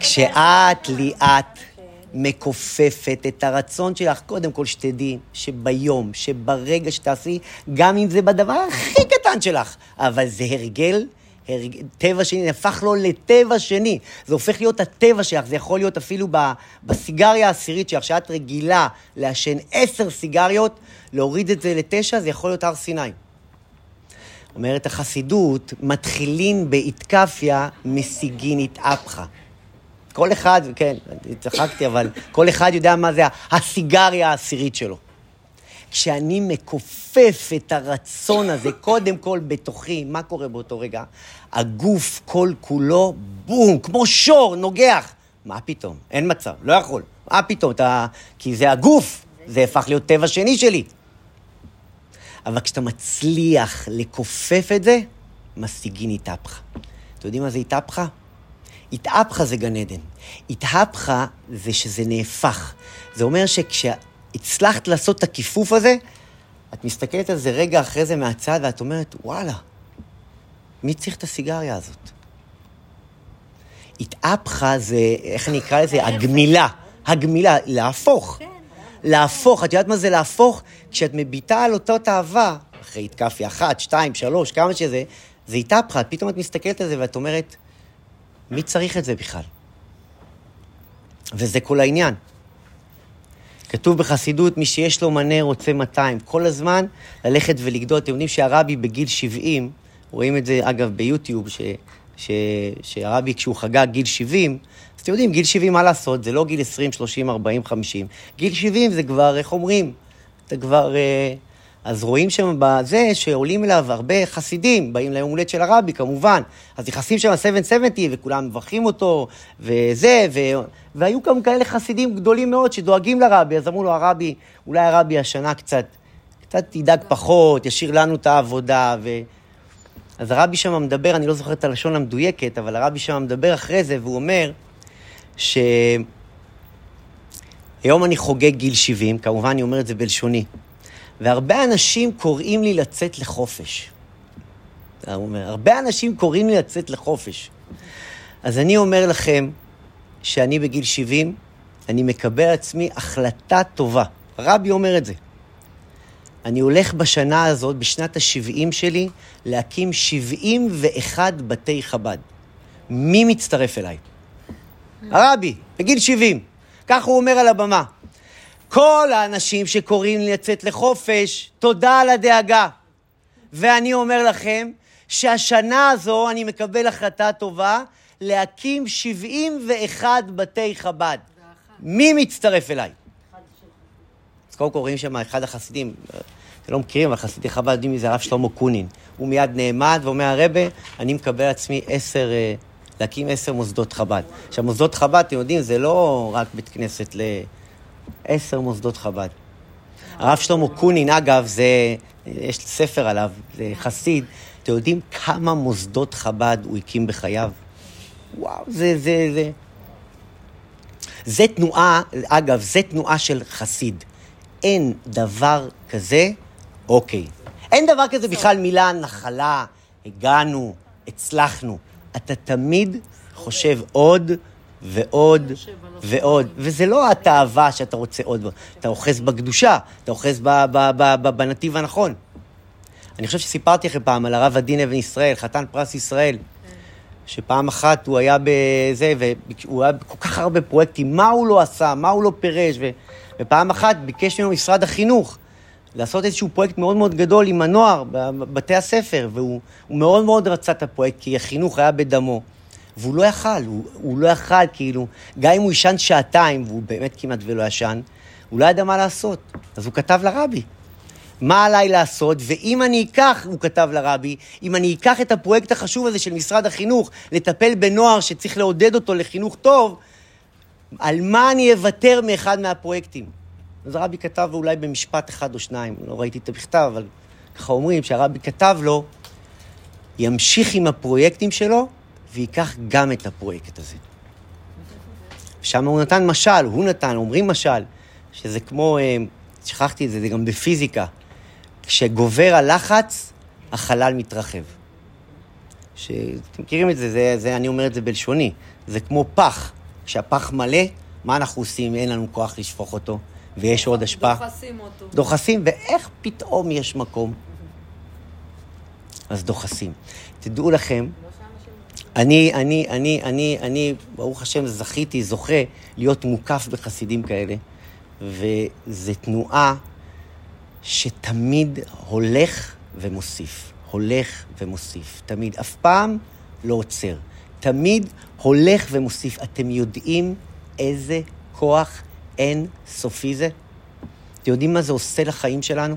כשאת ליאת מכופפת את הרצון שלך, קודם כל שתדעי שביום, שברגע שתעשי, גם אם זה בדבר הכי קטן שלך, אבל זה הרגל, הרג... טבע שני, הפך לו לטבע שני. זה הופך להיות הטבע שלך, זה יכול להיות אפילו ב... בסיגריה העשירית שלך, שאת רגילה לעשן עשר סיגריות, להוריד את זה לתשע, זה יכול להיות הר סיני. אומרת החסידות, מתחילים באיתקפיה, משיגין איתאפחה. כל אחד, כן, צחקתי, אבל כל אחד יודע מה זה הסיגריה העשירית שלו. כשאני מכופף את הרצון הזה, קודם כל בתוכי, מה קורה באותו רגע? הגוף כל כולו, בום, כמו שור, נוגח. מה פתאום? אין מצב, לא יכול. מה פתאום? אתה... כי זה הגוף, זה הפך להיות טבע שני שלי. אבל כשאתה מצליח לכופף את זה, משיגין איתהפכה. אתם יודעים מה זה איתהפכה? איתהפכה זה גן עדן. איתהפכה זה שזה נהפך. זה אומר שכשהצלחת לעשות את הכיפוף הזה, את מסתכלת על זה רגע אחרי זה מהצד ואת אומרת, וואלה, מי צריך את הסיגריה הזאת? איתהפכה זה, איך אני אקרא לזה? הגמילה. הגמילה, להפוך. להפוך, את יודעת מה זה להפוך? כשאת מביטה על אותו תאווה, אחרי התקפי אחת, שתיים, שלוש, כמה שזה, זה איתהפכה, פתאום את מסתכלת על זה ואת אומרת, מי צריך את זה בכלל? וזה כל העניין. כתוב בחסידות, מי שיש לו מנה רוצה 200. כל הזמן ללכת ולגדול. אתם יודעים שהרבי בגיל 70, רואים את זה אגב ביוטיוב, ש, ש, שהרבי כשהוא חגג גיל 70, אז אתם יודעים, גיל 70 מה לעשות? זה לא גיל 20, 30, 40, 50. גיל 70 זה כבר, איך אומרים? אתה כבר... אה, אז רואים שם בזה שעולים אליו הרבה חסידים, באים ליום הולדת של הרבי כמובן, אז נכנסים שם 770 וכולם מברכים אותו, וזה, ו... והיו גם כאלה חסידים גדולים מאוד שדואגים לרבי, אז אמרו לו הרבי, אולי הרבי השנה קצת, קצת תדאג פחות, ישאיר לנו את העבודה, ו... אז הרבי שם מדבר, אני לא זוכר את הלשון המדויקת, אבל הרבי שם מדבר אחרי זה, והוא אומר ש... היום אני חוגג גיל 70, כמובן אני אומר את זה בלשוני, והרבה אנשים קוראים לי לצאת לחופש. הוא אומר, הרבה אנשים קוראים לי לצאת לחופש. אז אני אומר לכם שאני בגיל 70, אני מקבל עצמי החלטה טובה. רבי אומר את זה. אני הולך בשנה הזאת, בשנת ה-70 שלי, להקים 71 בתי חב"ד. מי מצטרף אליי? הרבי, בגיל 70. כך הוא אומר על הבמה. כל האנשים שקוראים לצאת לחופש, תודה על הדאגה. ואני אומר לכם שהשנה הזו אני מקבל החלטה טובה להקים 71 בתי חב"ד. מי מצטרף אליי? אז קודם כל רואים שם אחד החסידים, אתם לא מכירים, אבל חסידי חב"ד יודעים מי זה הרב שלמה קונין. הוא מיד נעמד ואומר, הרבה, אני מקבל לעצמי עשר, אה, להקים עשר מוסדות חב"ד. עכשיו, מוסדות חב"ד, אתם יודעים, זה לא רק בית כנסת לעשר מוסדות חב"ד. הרב שלמה קונין, אגב, זה, יש ספר עליו, זה חסיד. אתם יודעים כמה מוסדות חב"ד הוא הקים בחייו? וואו, זה, זה, זה... זה תנועה, אגב, זה תנועה של חסיד. אין דבר כזה, אוקיי. אין דבר כזה בכלל מילה נחלה, הגענו, הצלחנו. אתה תמיד חושב עוד ועוד ועוד. וזה לא התאווה שאתה רוצה עוד, אתה אוחז בקדושה, אתה אוחז בנתיב הנכון. אני חושב שסיפרתי לכם פעם על הרב עדין אבן ישראל, חתן פרס ישראל, שפעם אחת הוא היה בזה, והוא היה בכל כך הרבה פרויקטים, מה הוא לא עשה, מה הוא לא פירש, ו... ופעם אחת ביקש ממנו משרד החינוך לעשות איזשהו פרויקט מאוד מאוד גדול עם הנוער בבתי הספר, והוא מאוד מאוד רצה את הפרויקט, כי החינוך היה בדמו. והוא לא יכל, הוא, הוא לא יכל, כאילו, גם אם הוא ישן שעתיים, והוא באמת כמעט ולא ישן, הוא לא ידע מה לעשות. אז הוא כתב לרבי, מה עליי לעשות, ואם אני אקח, הוא כתב לרבי, אם אני אקח את הפרויקט החשוב הזה של משרד החינוך, לטפל בנוער שצריך לעודד אותו לחינוך טוב, על מה אני אוותר מאחד מהפרויקטים? אז הרבי כתב אולי במשפט אחד או שניים, לא ראיתי את המכתב, אבל ככה אומרים שהרבי כתב לו, ימשיך עם הפרויקטים שלו וייקח גם את הפרויקט הזה. שם הוא נתן משל, הוא נתן, אומרים משל, שזה כמו, אה, שכחתי את זה, זה גם בפיזיקה. כשגובר הלחץ, החלל מתרחב. ש... אתם מכירים את זה, זה, זה, אני אומר את זה בלשוני. זה כמו פח. כשהפח מלא, מה אנחנו עושים אין לנו כוח לשפוך אותו, ויש עוד השפעה? דוחסים אותו. דוחסים, ואיך פתאום יש מקום? אז דוחסים. תדעו לכם, אני, אני, אני, אני, אני, ברוך השם, זכיתי, זוכה, להיות מוקף בחסידים כאלה, וזו תנועה שתמיד הולך ומוסיף, הולך ומוסיף, תמיד, אף פעם לא עוצר, תמיד הולך ומוסיף. אתם יודעים איזה כוח אין סופי זה? אתם יודעים מה זה עושה לחיים שלנו?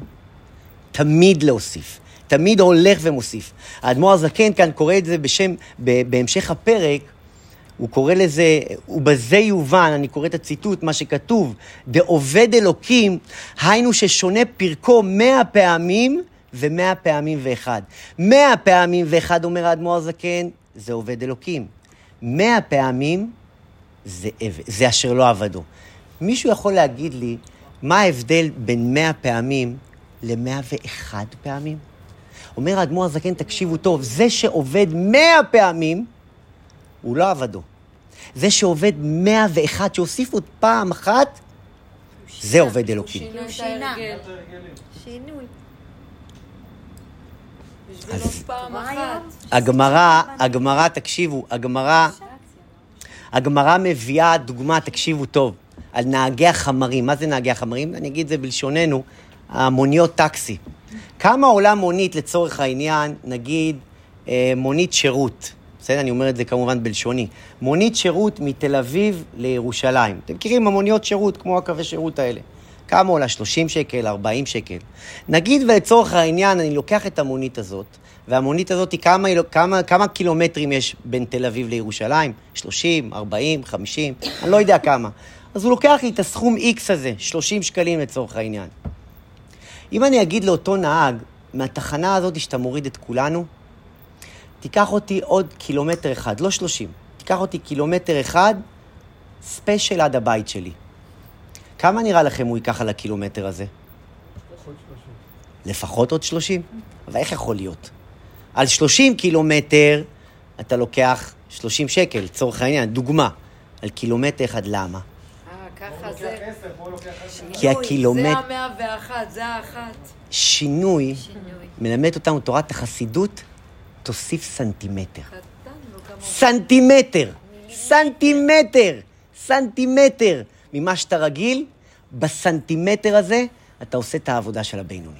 תמיד להוסיף. תמיד הולך ומוסיף. האדמו"ר הזקן כאן קורא את זה בשם, בהמשך הפרק, הוא קורא לזה, ובזה יובן, אני קורא את הציטוט, מה שכתוב, דעובד אלוקים, היינו ששונה פרקו מאה פעמים ומאה פעמים ואחד. מאה פעמים ואחד, אומר האדמו"ר הזקן, זה עובד אלוקים. מאה פעמים זה, זה אשר לא עבדו. מישהו יכול להגיד לי מה ההבדל בין מאה פעמים למאה ואחד פעמים? אומר האדמו"ר הזקן, תקשיבו טוב, זה שעובד מאה פעמים, הוא לא עבדו. זה שעובד מאה ואחד, שהוסיף עוד פעם אחת, זה עובד אלוקים. שינה. שינוי. הגמרא, הגמרא, תקשיבו, הגמרא, הגמרא מביאה דוגמה, תקשיבו טוב, על נהגי החמרים. מה זה נהגי החמרים? אני אגיד את זה בלשוננו, המוניות טקסי. כמה עולה מונית לצורך העניין, נגיד אה, מונית שירות, בסדר? אני אומר את זה כמובן בלשוני. מונית שירות מתל אביב לירושלים. אתם מכירים המוניות שירות, כמו הקווי שירות האלה. כמה עולה? 30 שקל, 40 שקל. נגיד ולצורך העניין אני לוקח את המונית הזאת, והמונית הזאת, כמה, כמה, כמה קילומטרים יש בין תל אביב לירושלים? 30, 40, 50, אני לא יודע כמה. אז הוא לוקח לי את הסכום X הזה, 30 שקלים לצורך העניין. אם אני אגיד לאותו נהג, מהתחנה הזאת שאתה מוריד את כולנו, תיקח אותי עוד קילומטר אחד, לא שלושים, תיקח אותי קילומטר אחד, ספיישל עד הבית שלי. כמה נראה לכם הוא ייקח על הקילומטר הזה? לפחות עוד 30? אבל איך יכול להיות? על 30 קילומטר אתה לוקח 30 שקל, לצורך העניין, דוגמה. על קילומטר אחד, למה? זה... כי זה הקילומטר, המאה ואחת, זה האחת. שינוי, מלמד אותנו תורת החסידות, תוסיף סנטימטר. סנטימטר, סנטימטר, סנטימטר ממה שאתה רגיל, בסנטימטר הזה אתה עושה את העבודה של הבינוני.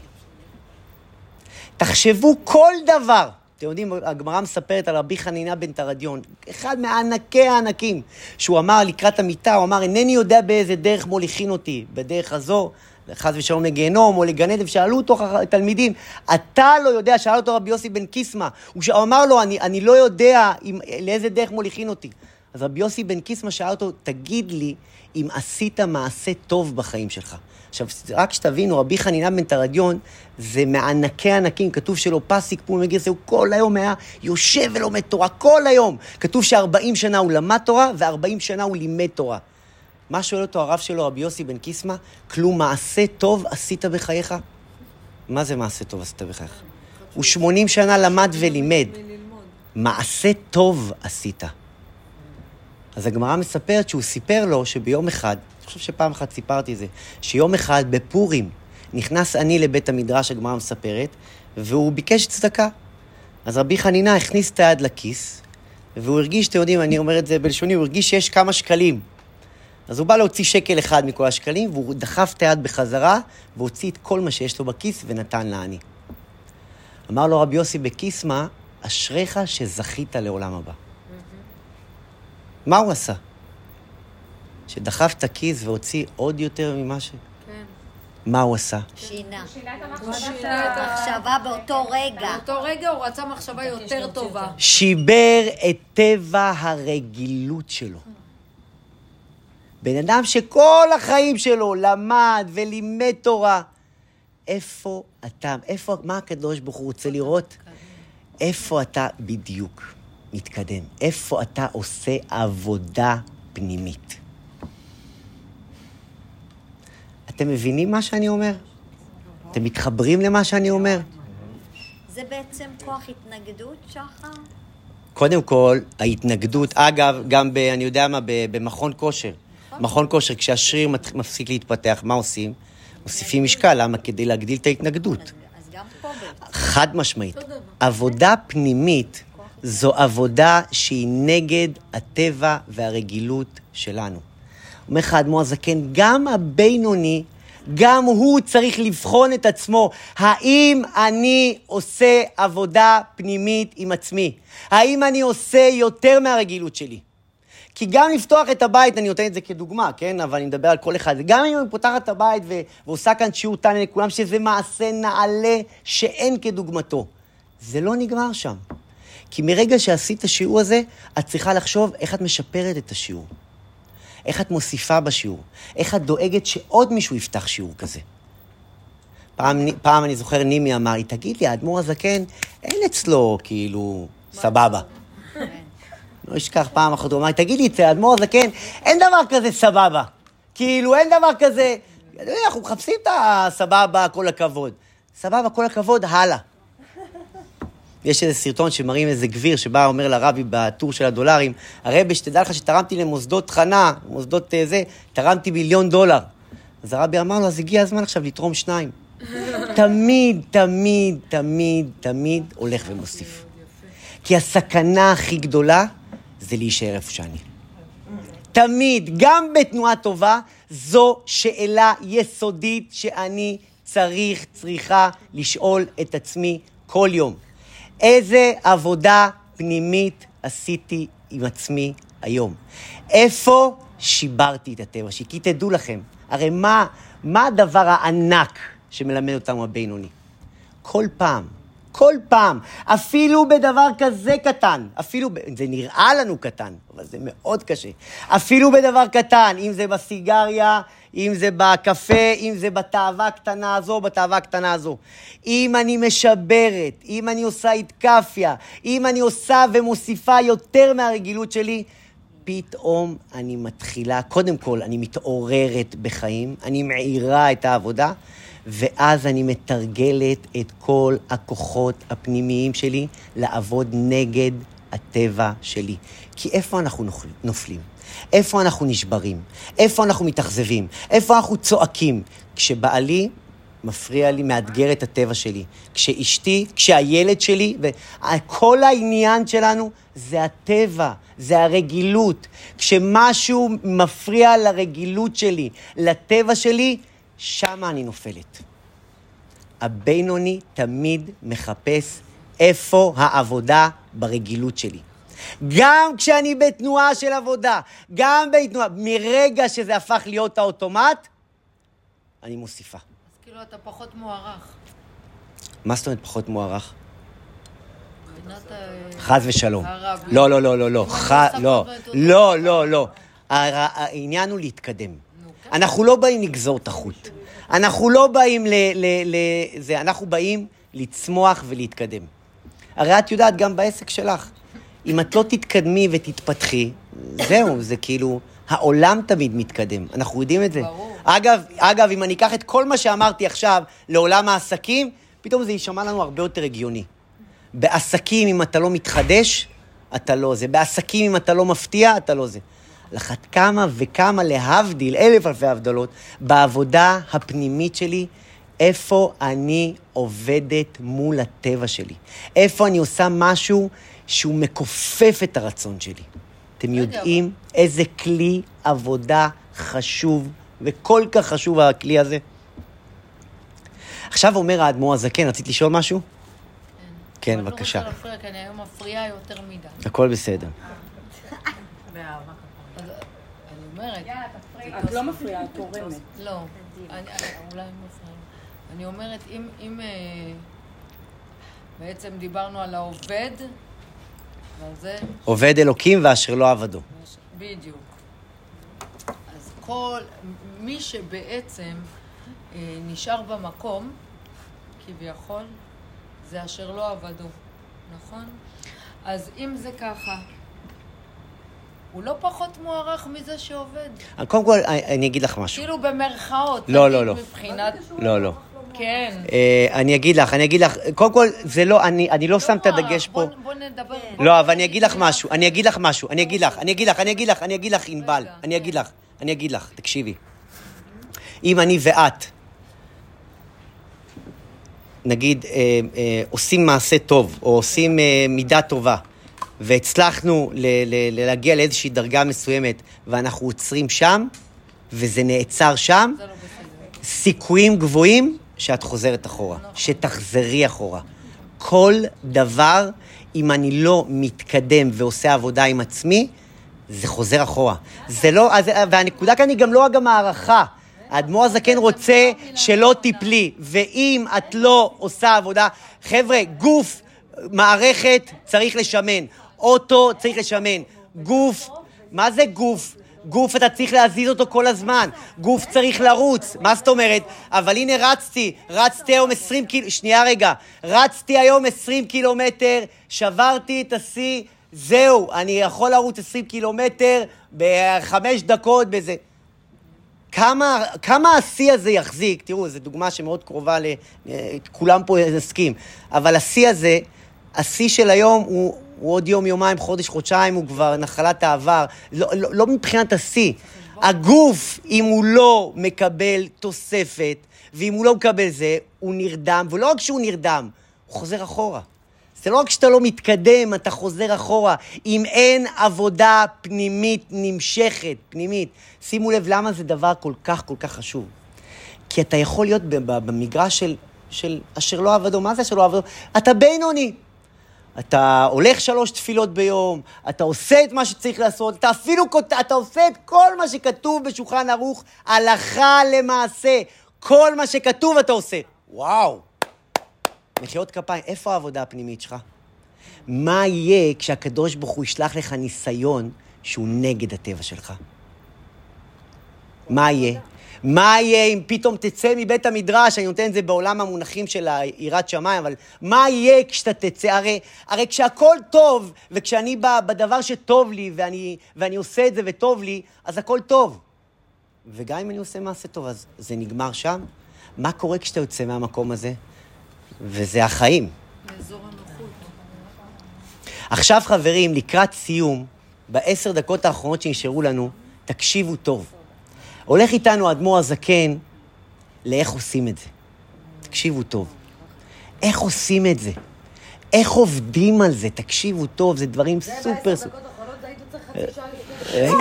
תחשבו כל דבר. אתם יודעים, הגמרא מספרת על רבי חנינה בן תרדיון, אחד מענקי הענקים, שהוא אמר לקראת המיטה, הוא אמר, אינני יודע באיזה דרך מוליכין אותי, בדרך הזו, חס ושלום לגיהנום או לגן עדן, שאלו אותו תלמידים, אתה לא יודע, שאל אותו רבי יוסי בן קיסמא, הוא ש- אמר לו, אני, אני לא יודע אם, לאיזה דרך מוליכין אותי. אז רבי יוסי בן קיסמא שאל אותו, תגיד לי אם עשית מעשה טוב בחיים שלך. עכשיו, רק שתבינו, רבי חנינה בן תרדיון זה מענקי ענקים, כתוב שלא פס יקפון מגיע, הוא כל היום היה יושב ולומד תורה, כל היום. כתוב ש-40 שנה הוא למד תורה ו-40 שנה הוא לימד תורה. מה שואל אותו הרב שלו, רבי יוסי בן קיסמא? כלום מעשה טוב עשית בחייך? מה זה מעשה טוב עשית בחייך? הוא 80 שנה למד ולימד. מעשה טוב עשית. אז הגמרא מספרת שהוא סיפר לו שביום אחד, חושב שפעם אחת סיפרתי את זה, שיום אחד בפורים נכנס אני לבית המדרש, הגמרא מספרת, והוא ביקש צדקה. אז רבי חנינה הכניס את היד לכיס, והוא הרגיש, אתם יודעים, אני אומר את זה בלשוני, הוא הרגיש שיש כמה שקלים. אז הוא בא להוציא שקל אחד מכל השקלים, והוא דחף את היד בחזרה, והוציא את כל מה שיש לו בכיס ונתן לעני. אמר לו רבי יוסי בקיסמא, אשריך שזכית לעולם הבא. מה הוא עשה? שדחף את הכיס והוציא עוד יותר ממה ש... כן. מה הוא עשה? שינה. הוא המחשבה שינה. את ה- מחשבה באותו רגע. באותו רגע הוא רצה מחשבה יותר טובה. שיבר את טבע הרגילות שלו. בן אדם שכל החיים שלו למד ולימד תורה. איפה אתה, איפה, מה הקדוש ברוך הוא רוצה לראות? איפה אתה בדיוק מתקדם? איפה אתה עושה עבודה פנימית? אתם מבינים מה שאני אומר? אתם מתחברים למה שאני אומר? זה בעצם כוח התנגדות, שחר? קודם כל, ההתנגדות, אגב, גם ב... אני יודע מה, ב- במכון כושר. מכון כושר, כשהשריר מפסיק להתפתח, מה עושים? מוסיפים משקל, למה? כדי להגדיל את ההתנגדות. חד משמעית. עבודה פנימית זו עבודה שהיא נגד הטבע והרגילות שלנו. אומר לך האדמו"ר הזקן, גם הבינוני, גם הוא צריך לבחון את עצמו. האם אני עושה עבודה פנימית עם עצמי? האם אני עושה יותר מהרגילות שלי? כי גם לפתוח את הבית, אני נותן את זה כדוגמה, כן? אבל אני מדבר על כל אחד. גם אם אני פותחת את הבית ו- ועושה כאן שיעור תנא לכולם, שזה מעשה נעלה שאין כדוגמתו. זה לא נגמר שם. כי מרגע שעשית את השיעור הזה, את צריכה לחשוב איך את משפרת את השיעור. איך את מוסיפה בשיעור. איך את דואגת שעוד מישהו יפתח שיעור כזה. פעם, פעם אני זוכר נימי אמר לי, תגיד לי, האדמו"ר הזקן, אין אצלו כאילו סבבה. לא אשכח פעם אחת, הוא אמר לי, תגיד לי, אצל האדמו"ר הזקן, אין דבר כזה סבבה. כאילו, אין דבר כזה... אנחנו מחפשים את הסבבה, כל הכבוד. סבבה, כל הכבוד, הלאה. יש איזה סרטון שמראים איזה גביר שבא, אומר לרבי בטור של הדולרים, הרבי, שתדע לך שתרמתי למוסדות חנה, מוסדות אה, זה, תרמתי מיליון דולר. אז הרבי אמר לו, אז הגיע הזמן עכשיו לתרום שניים. תמיד, תמיד, תמיד, תמיד הולך ומוסיף. כי הסכנה הכי גדולה זה להישאר איפה שאני. תמיד, גם בתנועה טובה, זו שאלה יסודית שאני צריך, צריכה לשאול את עצמי כל יום. איזה עבודה פנימית עשיתי עם עצמי היום? איפה שיברתי את הטבע שלי? כי תדעו לכם, הרי מה, מה הדבר הענק שמלמד אותנו הבינוני? כל פעם, כל פעם, אפילו בדבר כזה קטן, אפילו, זה נראה לנו קטן, אבל זה מאוד קשה. אפילו בדבר קטן, אם זה בסיגריה, אם זה בקפה, אם זה בתאווה הקטנה הזו, בתאווה הקטנה הזו. אם אני משברת, אם אני עושה איתקפיה, אם אני עושה ומוסיפה יותר מהרגילות שלי, פתאום אני מתחילה, קודם כל, אני מתעוררת בחיים, אני מעירה את העבודה, ואז אני מתרגלת את כל הכוחות הפנימיים שלי לעבוד נגד הטבע שלי. כי איפה אנחנו נופל- נופלים? איפה אנחנו נשברים? איפה אנחנו מתאכזבים? איפה אנחנו צועקים? כשבעלי מפריע לי, מאתגר את הטבע שלי. כשאשתי, כשהילד שלי, וכל העניין שלנו זה הטבע, זה הרגילות. כשמשהו מפריע לרגילות שלי, לטבע שלי, שמה אני נופלת. הבינוני תמיד מחפש איפה העבודה ברגילות שלי. גם כשאני בתנועה של עבודה, גם בתנועה, מרגע שזה הפך להיות האוטומט, אני מוסיפה. אז כאילו אתה פחות מוערך. מה זאת אומרת פחות מוערך? מבחינת ה- חס ושלום. לא, לא, לא, לא, לא. לא, אותו לא, לא, לא. הר- העניין הוא להתקדם. אנחנו לא באים לגזור את החוט. אנחנו לא באים ל... ל, ל זה, אנחנו באים לצמוח ולהתקדם. הרי את יודעת, גם בעסק שלך, אם את לא תתקדמי ותתפתחי, זהו, זה כאילו, העולם תמיד מתקדם. אנחנו יודעים את זה. ברור. אגב, אגב, אם אני אקח את כל מה שאמרתי עכשיו לעולם העסקים, פתאום זה יישמע לנו הרבה יותר הגיוני. בעסקים, אם אתה לא מתחדש, אתה לא זה. בעסקים, אם אתה לא מפתיע, אתה לא זה. על אחת כמה וכמה, להבדיל, אלף אלפי הבדלות, בעבודה הפנימית שלי, איפה אני עובדת מול הטבע שלי. איפה אני עושה משהו שהוא מכופף את הרצון שלי. אתם יודעים איזה כלי עבודה חשוב, וכל כך חשוב הכלי הזה? עכשיו אומר האדמו"ר הזקן, רצית לשאול משהו? כן, אני בבקשה. לא רוצה להפריע, כי אני היום מפריעה יותר מדי. הכל בסדר. אז אני אומרת... את לא מפריעה, את תורמת. לא, אני, אני, אולי אני מפריעה. אני אומרת, אם, אם אה, בעצם דיברנו על העובד, זה, עובד אלוקים ואשר לא עבדו. בדיוק. אז כל, מי שבעצם אה, נשאר במקום, כביכול, זה אשר לא עבדו, נכון? אז אם זה ככה, הוא לא פחות מוערך מזה שעובד. קודם כל, אני אגיד לך משהו. כאילו במרכאות. לא, לא, לא. מבחינת... לא, לא. כן. אה, אני אגיד לך, אני אגיד לך, קודם כל, זה לא, אני אני לא שם את. הדגש פה. בוא- נדבר. לא, אבל אני אגיד לך משהו, אני אגיד לך משהו, אני אגיד לך, אני אגיד לך, אני אגיד לך, אני אגיד לך, ענבל, אני אגיד לך, אני אגיד לך, תקשיבי. אם אני ואת, נגיד, אה, אה, עושים מעשה טוב, או עושים אה, מידה טובה, והצלחנו ל- ל- ל- להגיע לאיזושהי דרגה מסוימת, ואנחנו עוצרים שם, וזה נעצר שם, לא. סיכויים גבוהים שאת חוזרת אחורה, שתחזרי אחורה. כל דבר, אם אני לא מתקדם ועושה עבודה עם עצמי, זה חוזר אחורה. זה לא, אז, והנקודה כאן היא גם לא גם הערכה. האדמו"ר הזקן רוצה שלא תיפלי, ואם את לא עושה עבודה, חבר'ה, גוף, מערכת צריך לשמן, אוטו צריך לשמן, גוף, מה זה גוף? גוף אתה צריך להזיז אותו כל הזמן, גוף צריך לרוץ, מה זאת אומרת? אבל הנה רצתי, רצתי היום 20 קילו, שנייה רגע, רצתי היום 20 קילומטר, שברתי את השיא, זהו, אני יכול לרוץ 20 קילומטר בחמש דקות בזה. כמה, כמה השיא הזה יחזיק, תראו, זו דוגמה שמאוד קרובה ל... אה, כולם פה נסכים, אבל השיא הזה, השיא של היום הוא, הוא עוד יום, יומיים, חודש, חודשיים, הוא כבר נחלת העבר. לא, לא, לא מבחינת השיא. הגוף, אם הוא לא מקבל תוספת, ואם הוא לא מקבל זה, הוא נרדם, ולא רק שהוא נרדם, הוא חוזר אחורה. זה לא רק שאתה לא מתקדם, אתה חוזר אחורה. אם אין עבודה פנימית נמשכת, פנימית, שימו לב למה זה דבר כל כך כל כך חשוב. כי אתה יכול להיות במגרש של, של אשר לא עבדו. מה זה אשר לא עבדו? אתה בינוני. אתה הולך שלוש תפילות ביום, אתה עושה את מה שצריך לעשות, אתה אפילו, אתה עושה את כל מה שכתוב בשולחן ערוך, הלכה למעשה. כל מה שכתוב אתה עושה. וואו. מחיאות כפיים, איפה העבודה הפנימית שלך? מה יהיה כשהקדוש ברוך הוא ישלח לך ניסיון שהוא נגד הטבע שלך? מה יהיה? מה יהיה אם פתאום תצא מבית המדרש, אני נותן את זה בעולם המונחים של יראת שמיים, אבל מה יהיה כשאתה תצא? הרי, הרי כשהכול טוב, וכשאני בא בדבר שטוב לי, ואני, ואני עושה את זה וטוב לי, אז הכל טוב. וגם אם אני עושה מעשה טוב, אז זה נגמר שם? מה קורה כשאתה יוצא מהמקום הזה? וזה החיים. הנוחות. עכשיו, חברים, לקראת סיום, בעשר דקות האחרונות שנשארו לנו, תקשיבו טוב. הולך איתנו האדמו"ר הזקן לאיך עושים את זה. תקשיבו טוב. איך עושים את זה? איך עובדים על זה? תקשיבו טוב, זה דברים סופר... רגע.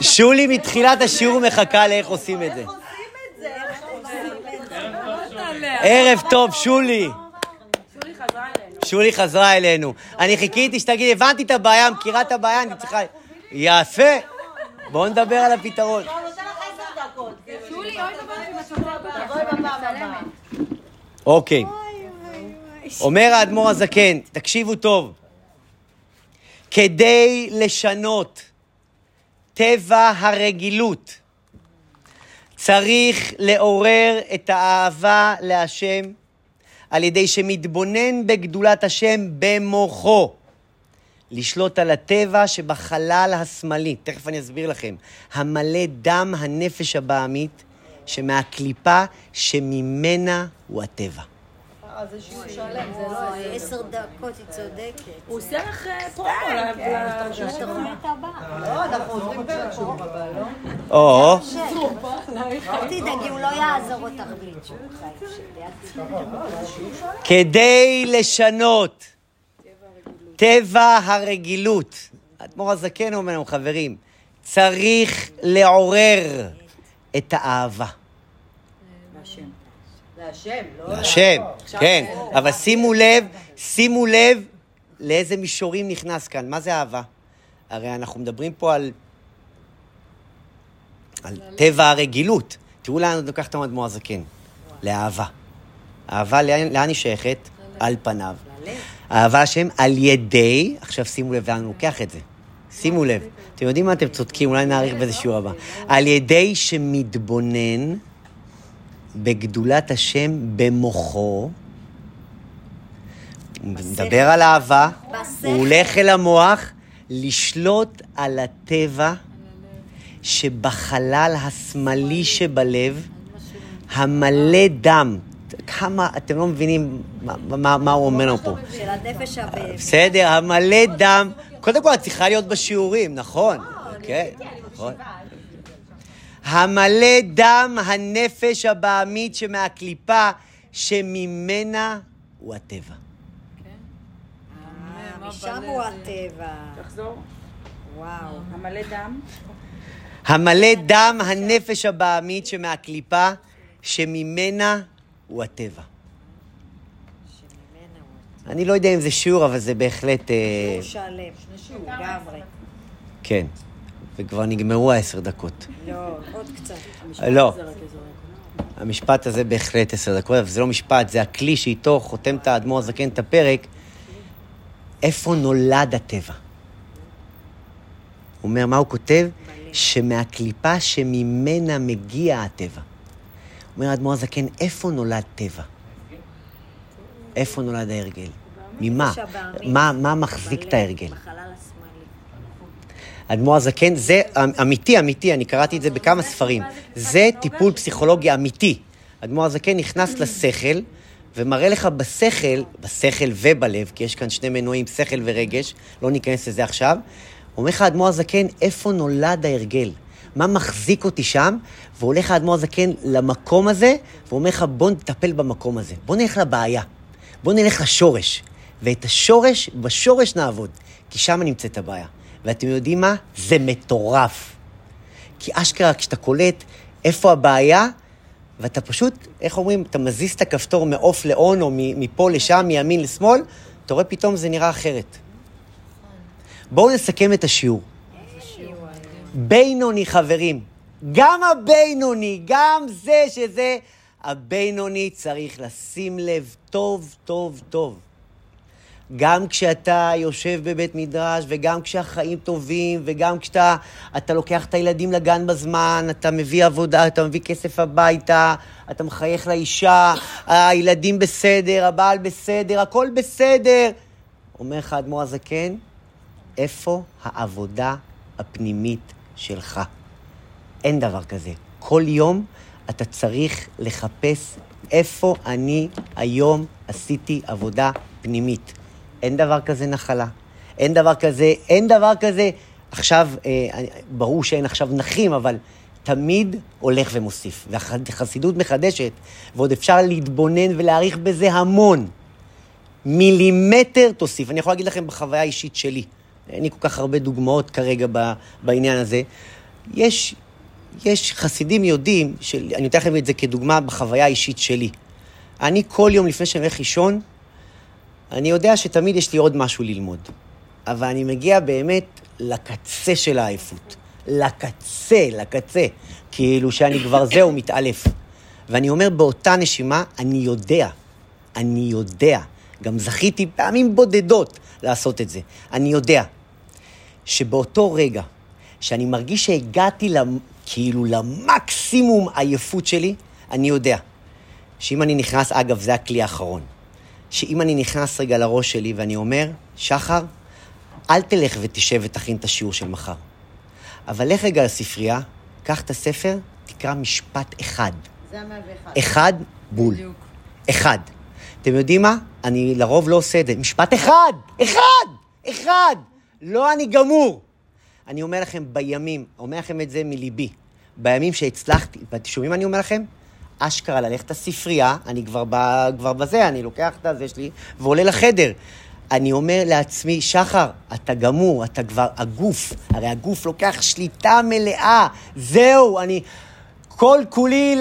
שולי מתחילת השיעור מחכה לאיך עושים את זה. ערב טוב, שולי. שולי חזרה אלינו. אני חיכיתי שתגידי, הבנתי את הבעיה, מכירה את הבעיה, אני צריכה... יפה. בואו נדבר על הפתרון. אוי ואבוי, אוקיי. אומר האדמו"ר הזקן, תקשיבו טוב, כדי לשנות טבע הרגילות, צריך לעורר את האהבה להשם על ידי שמתבונן בגדולת השם במוחו. לשלוט על הטבע שבחלל השמאלי, תכף אני אסביר לכם, המלא דם הנפש הבעמית, שמהקליפה שממנה הוא הטבע. לא, עשר דקות היא צודקת. הוא עושה לך אה, פרומו לשיעור. לתוכנית הבאה. לא, אנחנו עוזרים בשיעור הבא, לא? או, אל תדאגי, הוא לא יעזור אותך בלי תשובה. כדי לשנות טבע הרגילות, האדמו"ר הזקן אומר לנו, חברים, צריך לעורר את האהבה. להשם, לא... להשם, כן, אבל שימו לב, שימו לב לאיזה מישורים נכנס כאן. מה זה אהבה? הרי אנחנו מדברים פה על, על טבע הרגילות. תראו לאן לוקח את האדמו"ר הזקן. לאהבה. אהבה לאן, לאן היא שייכת? על פניו. אהבה השם על ידי, עכשיו שימו לב לאן הוא לוקח את זה. שימו לב. אתם יודעים מה? אתם צודקים, אולי נאריך בזה שיעור הבא. על ידי שמתבונן בגדולת השם במוחו, הוא מדבר על אהבה. הוא הולך אל המוח לשלוט על הטבע שבחלל השמאלי שבלב, המלא דם. כמה, אתם לא מבינים מה, מה, מה הוא אומר לנו פה. הבהמית. בסדר, המלא דם. קודם כל, את צריכה להיות בשיעורים, נכון. כן, נכון. המלא דם הנפש הבעמית שמהקליפה, שממנה הוא הטבע. אה, משם הוא הטבע. תחזור. וואו. המלא דם. המלא דם הנפש הבעמית שמהקליפה, שממנה הוא הטבע. אני לא יודע אם זה שיעור, אבל זה בהחלט... אה, הוא שלם. לגמרי. כן. וכבר נגמרו העשר דקות. לא, עוד קצת. לא. המשפט הזה בהחלט עשר דקות, אבל זה לא משפט, זה הכלי שאיתו חותם את האדמו"ר הזקן את הפרק. איפה נולד הטבע? הוא אומר, מה הוא כותב? שמהקליפה שממנה מגיע הטבע. אומר האדמו"ר הזקן, איפה נולד טבע? איפה נולד ההרגל? ממה? מה, מה מחזיק את ההרגל? אדמו"ר הזקן, זה אמיתי, אמיתי, אני קראתי את זה בכמה ספרים. זה טיפול פסיכולוגי אמיתי. אדמו"ר הזקן נכנס לשכל ומראה לך בשכל, בשכל ובלב, כי יש כאן שני מנועים, שכל ורגש, לא ניכנס לזה עכשיו. אומר לך האדמו"ר הזקן, איפה נולד ההרגל? מה מחזיק אותי שם? והולך האדמו"ר הזקן למקום הזה, ואומר לך, בוא נטפל במקום הזה. בוא נלך לבעיה. בוא נלך לשורש. ואת השורש, בשורש נעבוד, כי שם נמצאת הבעיה. ואתם יודעים מה? זה מטורף. כי אשכרה, כשאתה קולט איפה הבעיה, ואתה פשוט, איך אומרים, אתה מזיז את הכפתור מעוף לאון, או מפה לשם, מימין לשמאל, אתה רואה פתאום זה נראה אחרת. בואו נסכם את השיעור. בינוני, חברים. גם הבינוני, גם זה שזה הבינוני צריך לשים לב טוב, טוב, טוב. גם כשאתה יושב בבית מדרש, וגם כשהחיים טובים, וגם כשאתה אתה לוקח את הילדים לגן בזמן, אתה מביא עבודה, אתה מביא כסף הביתה, אתה מחייך לאישה, הילדים בסדר, הבעל בסדר, הכל בסדר. אומר לך האדמו"ר הזקן, איפה העבודה הפנימית שלך? אין דבר כזה. כל יום אתה צריך לחפש איפה אני היום עשיתי עבודה פנימית. אין דבר כזה נחלה. אין דבר כזה, אין דבר כזה. עכשיו, אה, ברור שאין עכשיו נחים, אבל תמיד הולך ומוסיף. והחסידות מחדשת, ועוד אפשר להתבונן ולהעריך בזה המון. מילימטר תוסיף. אני יכול להגיד לכם בחוויה האישית שלי, אין לי כל כך הרבה דוגמאות כרגע בעניין הזה. יש, יש חסידים יודעים, של, אני אתן לכם את זה כדוגמה בחוויה האישית שלי. אני כל יום לפני שאני הולך לישון, אני יודע שתמיד יש לי עוד משהו ללמוד. אבל אני מגיע באמת לקצה של העייפות. לקצה, לקצה. כאילו שאני כבר זהו, מתעלף. ואני אומר באותה נשימה, אני יודע, אני יודע, גם זכיתי פעמים בודדות לעשות את זה. אני יודע שבאותו רגע שאני מרגיש שהגעתי למ... כאילו למקסימום עייפות שלי, אני יודע שאם אני נכנס, אגב, זה הכלי האחרון, שאם אני נכנס רגע לראש שלי ואני אומר, שחר, אל תלך ותשב ותכין את השיעור של מחר. אבל לך רגע לספרייה, קח את הספר, תקרא משפט אחד. זה המאה ואחד. אחד, בול. אחד. אתם יודעים מה? אני לרוב לא עושה את זה. משפט אחד! אחד! אחד! לא אני גמור. אני אומר לכם, בימים, אומר לכם את זה מליבי, בימים שהצלחתי, ואתם שומעים מה אני אומר לכם? אשכרה ללכת לספרייה, אני כבר, ב, כבר בזה, אני לוקח את הזה שלי ועולה לחדר. אני אומר לעצמי, שחר, אתה גמור, אתה כבר הגוף, הרי הגוף לוקח שליטה מלאה, זהו, אני כל כולי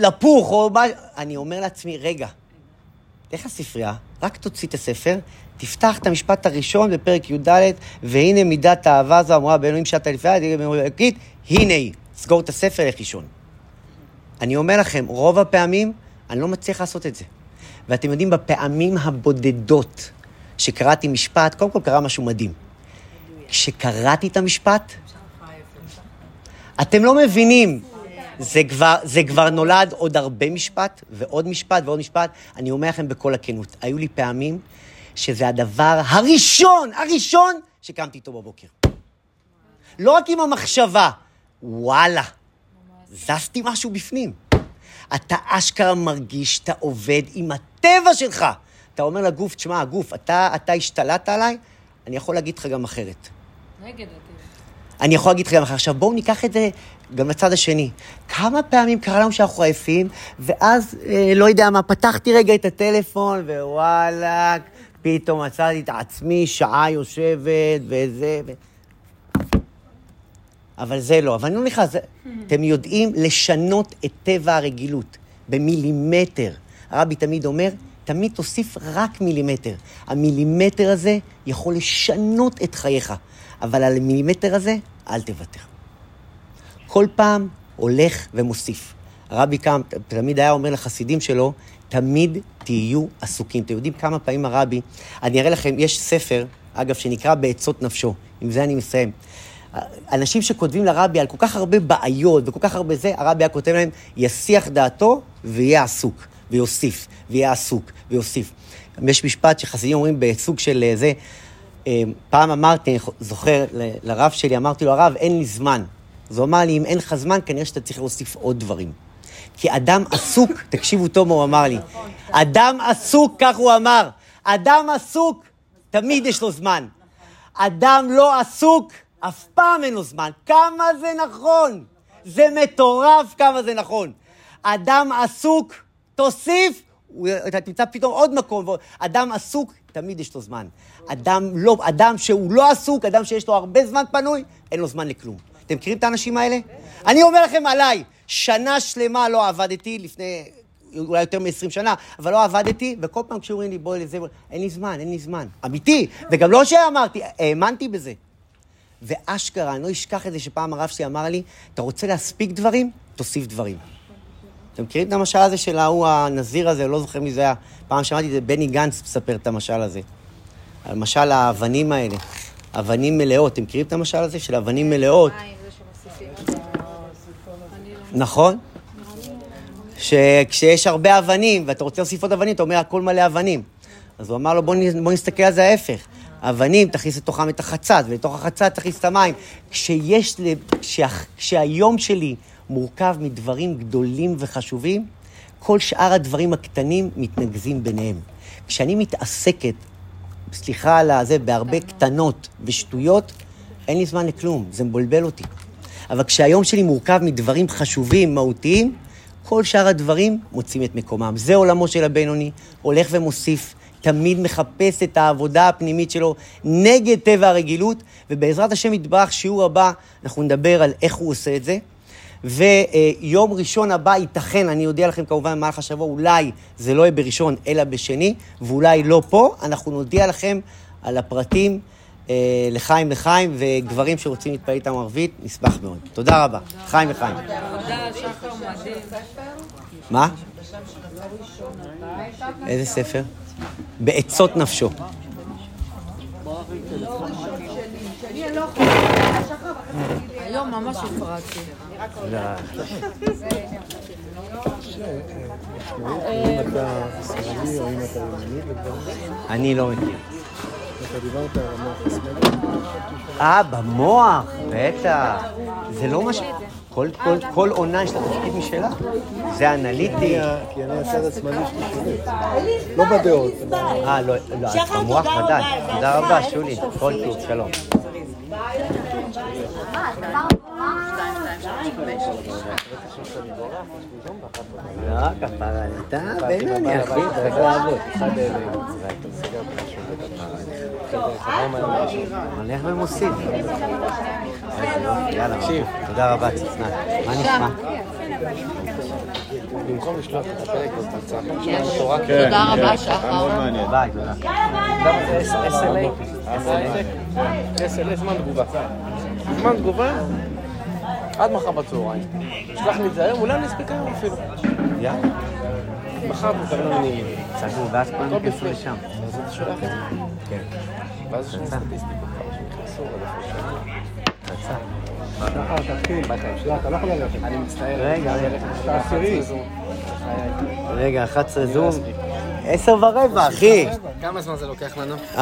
לפוך, או מה... אני אומר לעצמי, רגע, לך לספרייה, רק תוציא את הספר, תפתח את המשפט הראשון בפרק י"ד, והנה מידת האהבה הזו אמרה באלוהים שעת אלפי אלוקית, הנה היא. סגור את הספר, לך לישון. אני אומר לכם, רוב הפעמים אני לא מצליח לעשות את זה. ואתם יודעים, בפעמים הבודדות שקראתי משפט, קודם כל קרה משהו מדהים. כשקראתי את המשפט, אתם לא מבינים, זה כבר, זה כבר נולד עוד הרבה משפט, ועוד משפט ועוד משפט. אני אומר לכם בכל הכנות, היו לי פעמים שזה הדבר הראשון, הראשון, שקמתי איתו בבוקר. לא רק עם המחשבה, וואלה, זזתי משהו בפנים. אתה אשכרה מרגיש שאתה עובד עם הטבע שלך. אתה אומר לגוף, תשמע, הגוף, אתה, אתה השתלטת עליי, אני יכול להגיד לך גם אחרת. נגד הטבע. אני יכול להגיד לך גם אחרת. עכשיו, בואו ניקח את זה גם לצד השני. כמה פעמים קרה לנו שאנחנו עייפים, ואז, אה, לא יודע מה, פתחתי רגע את הטלפון, ווואלאק, פתאום מצאתי את עצמי שעה יושבת, וזה... ו... אבל זה לא. אבל אני לך, זה... אתם יודעים לשנות את טבע הרגילות במילימטר. הרבי תמיד אומר, תמיד תוסיף רק מילימטר. המילימטר הזה יכול לשנות את חייך, אבל על המילימטר הזה, אל תוותר. כל פעם הולך ומוסיף. הרבי קם, תמיד היה אומר לחסידים שלו, תמיד תהיו עסוקים. אתם יודעים כמה פעמים הרבי, אני אראה לכם, יש ספר, אגב, שנקרא בעצות נפשו, עם זה אני מסיים. אנשים שכותבים לרבי על כל כך הרבה בעיות וכל כך הרבה זה, הרבי היה כותב להם, יסיח דעתו ויהיה עסוק, ויוסיף, ויהיה עסוק, ויוסיף. יש משפט שחסידים אומרים בסוג של אה, זה, אה, פעם אמרתי, אני זוכר, לרב שלי, אמרתי לו, הרב, אין לי זמן. אז הוא אמר לי, אם אין לך זמן, כנראה שאתה צריך להוסיף עוד דברים. כי אדם עסוק, תקשיבו טוב מה הוא אמר לי, אדם עסוק, כך הוא אמר, אדם עסוק, תמיד יש לו זמן. אדם לא עסוק, אף פעם אין לו זמן. כמה זה נכון. זה מטורף כמה זה נכון. אדם עסוק, תוסיף, אתה תמצא פתאום עוד מקום. אדם עסוק, תמיד יש לו זמן. אדם, לא, אדם שהוא לא עסוק, אדם שיש לו הרבה זמן פנוי, אין לו זמן לכלום. אתם מכירים את האנשים האלה? אני אומר לכם עליי, שנה שלמה לא עבדתי לפני אולי יותר מ-20 שנה, אבל לא עבדתי, וכל פעם כשאומרים לי, בואי לזה, אין לי זמן, אין לי זמן. אמיתי, וגם לא שאמרתי, האמנתי בזה. ואשכרה, אני לא אשכח את זה שפעם הרב שלי אמר לי, אתה רוצה להספיק דברים? תוסיף דברים. אתם מכירים את המשל הזה של ההוא הנזיר הזה, לא זוכר מי זה היה, פעם שמעתי את זה, בני גנץ מספר את המשל הזה. על משל האבנים האלה, אבנים מלאות, אתם מכירים את המשל הזה של אבנים מלאות? נכון? שכשיש הרבה אבנים, ואתה רוצה להוסיף עוד אבנים, אתה אומר, הכל מלא אבנים. אז הוא אמר לו, בוא, נסתכל על זה ההפך. אבנים, תכניס לתוכם את החצץ, ולתוך החצץ תכניס את המים. כשיש, כשהיום שלי מורכב מדברים גדולים וחשובים, כל שאר הדברים הקטנים מתנקזים ביניהם. כשאני מתעסקת, סליחה על הזה, בהרבה קטנות ושטויות, אין לי זמן לכלום, זה מבלבל אותי. אבל כשהיום שלי מורכב מדברים חשובים, מהותיים, כל שאר הדברים מוצאים את מקומם. זה עולמו של הבינוני, הולך ומוסיף, תמיד מחפש את העבודה הפנימית שלו נגד טבע הרגילות, ובעזרת השם יתברך, שיעור הבא, אנחנו נדבר על איך הוא עושה את זה. ויום ראשון הבא ייתכן, אני אודיע לכם כמובן במהלך השבוע, אולי זה לא יהיה בראשון אלא בשני, ואולי לא פה, אנחנו נודיע לכם על הפרטים לחיים לחיים, וגברים שרוצים להתפלל איתם ערבית, נשמח מאוד. תודה רבה. חיים לחיים. מה? איזה ספר? בעצות נפשו. היום ממש הפרעתי. אני לא מכיר. אתה דיברת על המוח השמאלי, אה, במוח, בטח. זה לא מה ש... כל, כל, כל עונה יש לה תפקיד משלה. זה אנליטי. כי אני הצד השמאלי שלי שולט. לא בדעות. אה, לא, לא, במוח ודאי. תודה רבה, שולי. כל טוב, שלום. לא, כפרה, אתה בינוני, אחי, צריך לעבוד. הולך ומוסיף. יאללה, תקשיב. תודה רבה, צצנת. מה נשמע? במקום לשלוח את הפרק בקבוצה, תודה רבה, שחר. ביי, תודה. SLA זמן תגובה. זמן תגובה עד מחר בצהריים. שלח לי את זה היום, אולי אני אספיק היום אפילו. יאללה. מחר מקבלים ממני ואז כולם ייכנסו לשם. אז אתה שולח את זה. כן. ואז יש לי סטטיסטיקות כמה שנכנסו עד איפה רצה. שחר, תתחיל. אתה לא יכול ללכת. אני מצטער. רגע, רגע. אתה עשירי. רגע, 11 זום. עשר ורבע, אחי. כמה זמן זה לוקח לנו?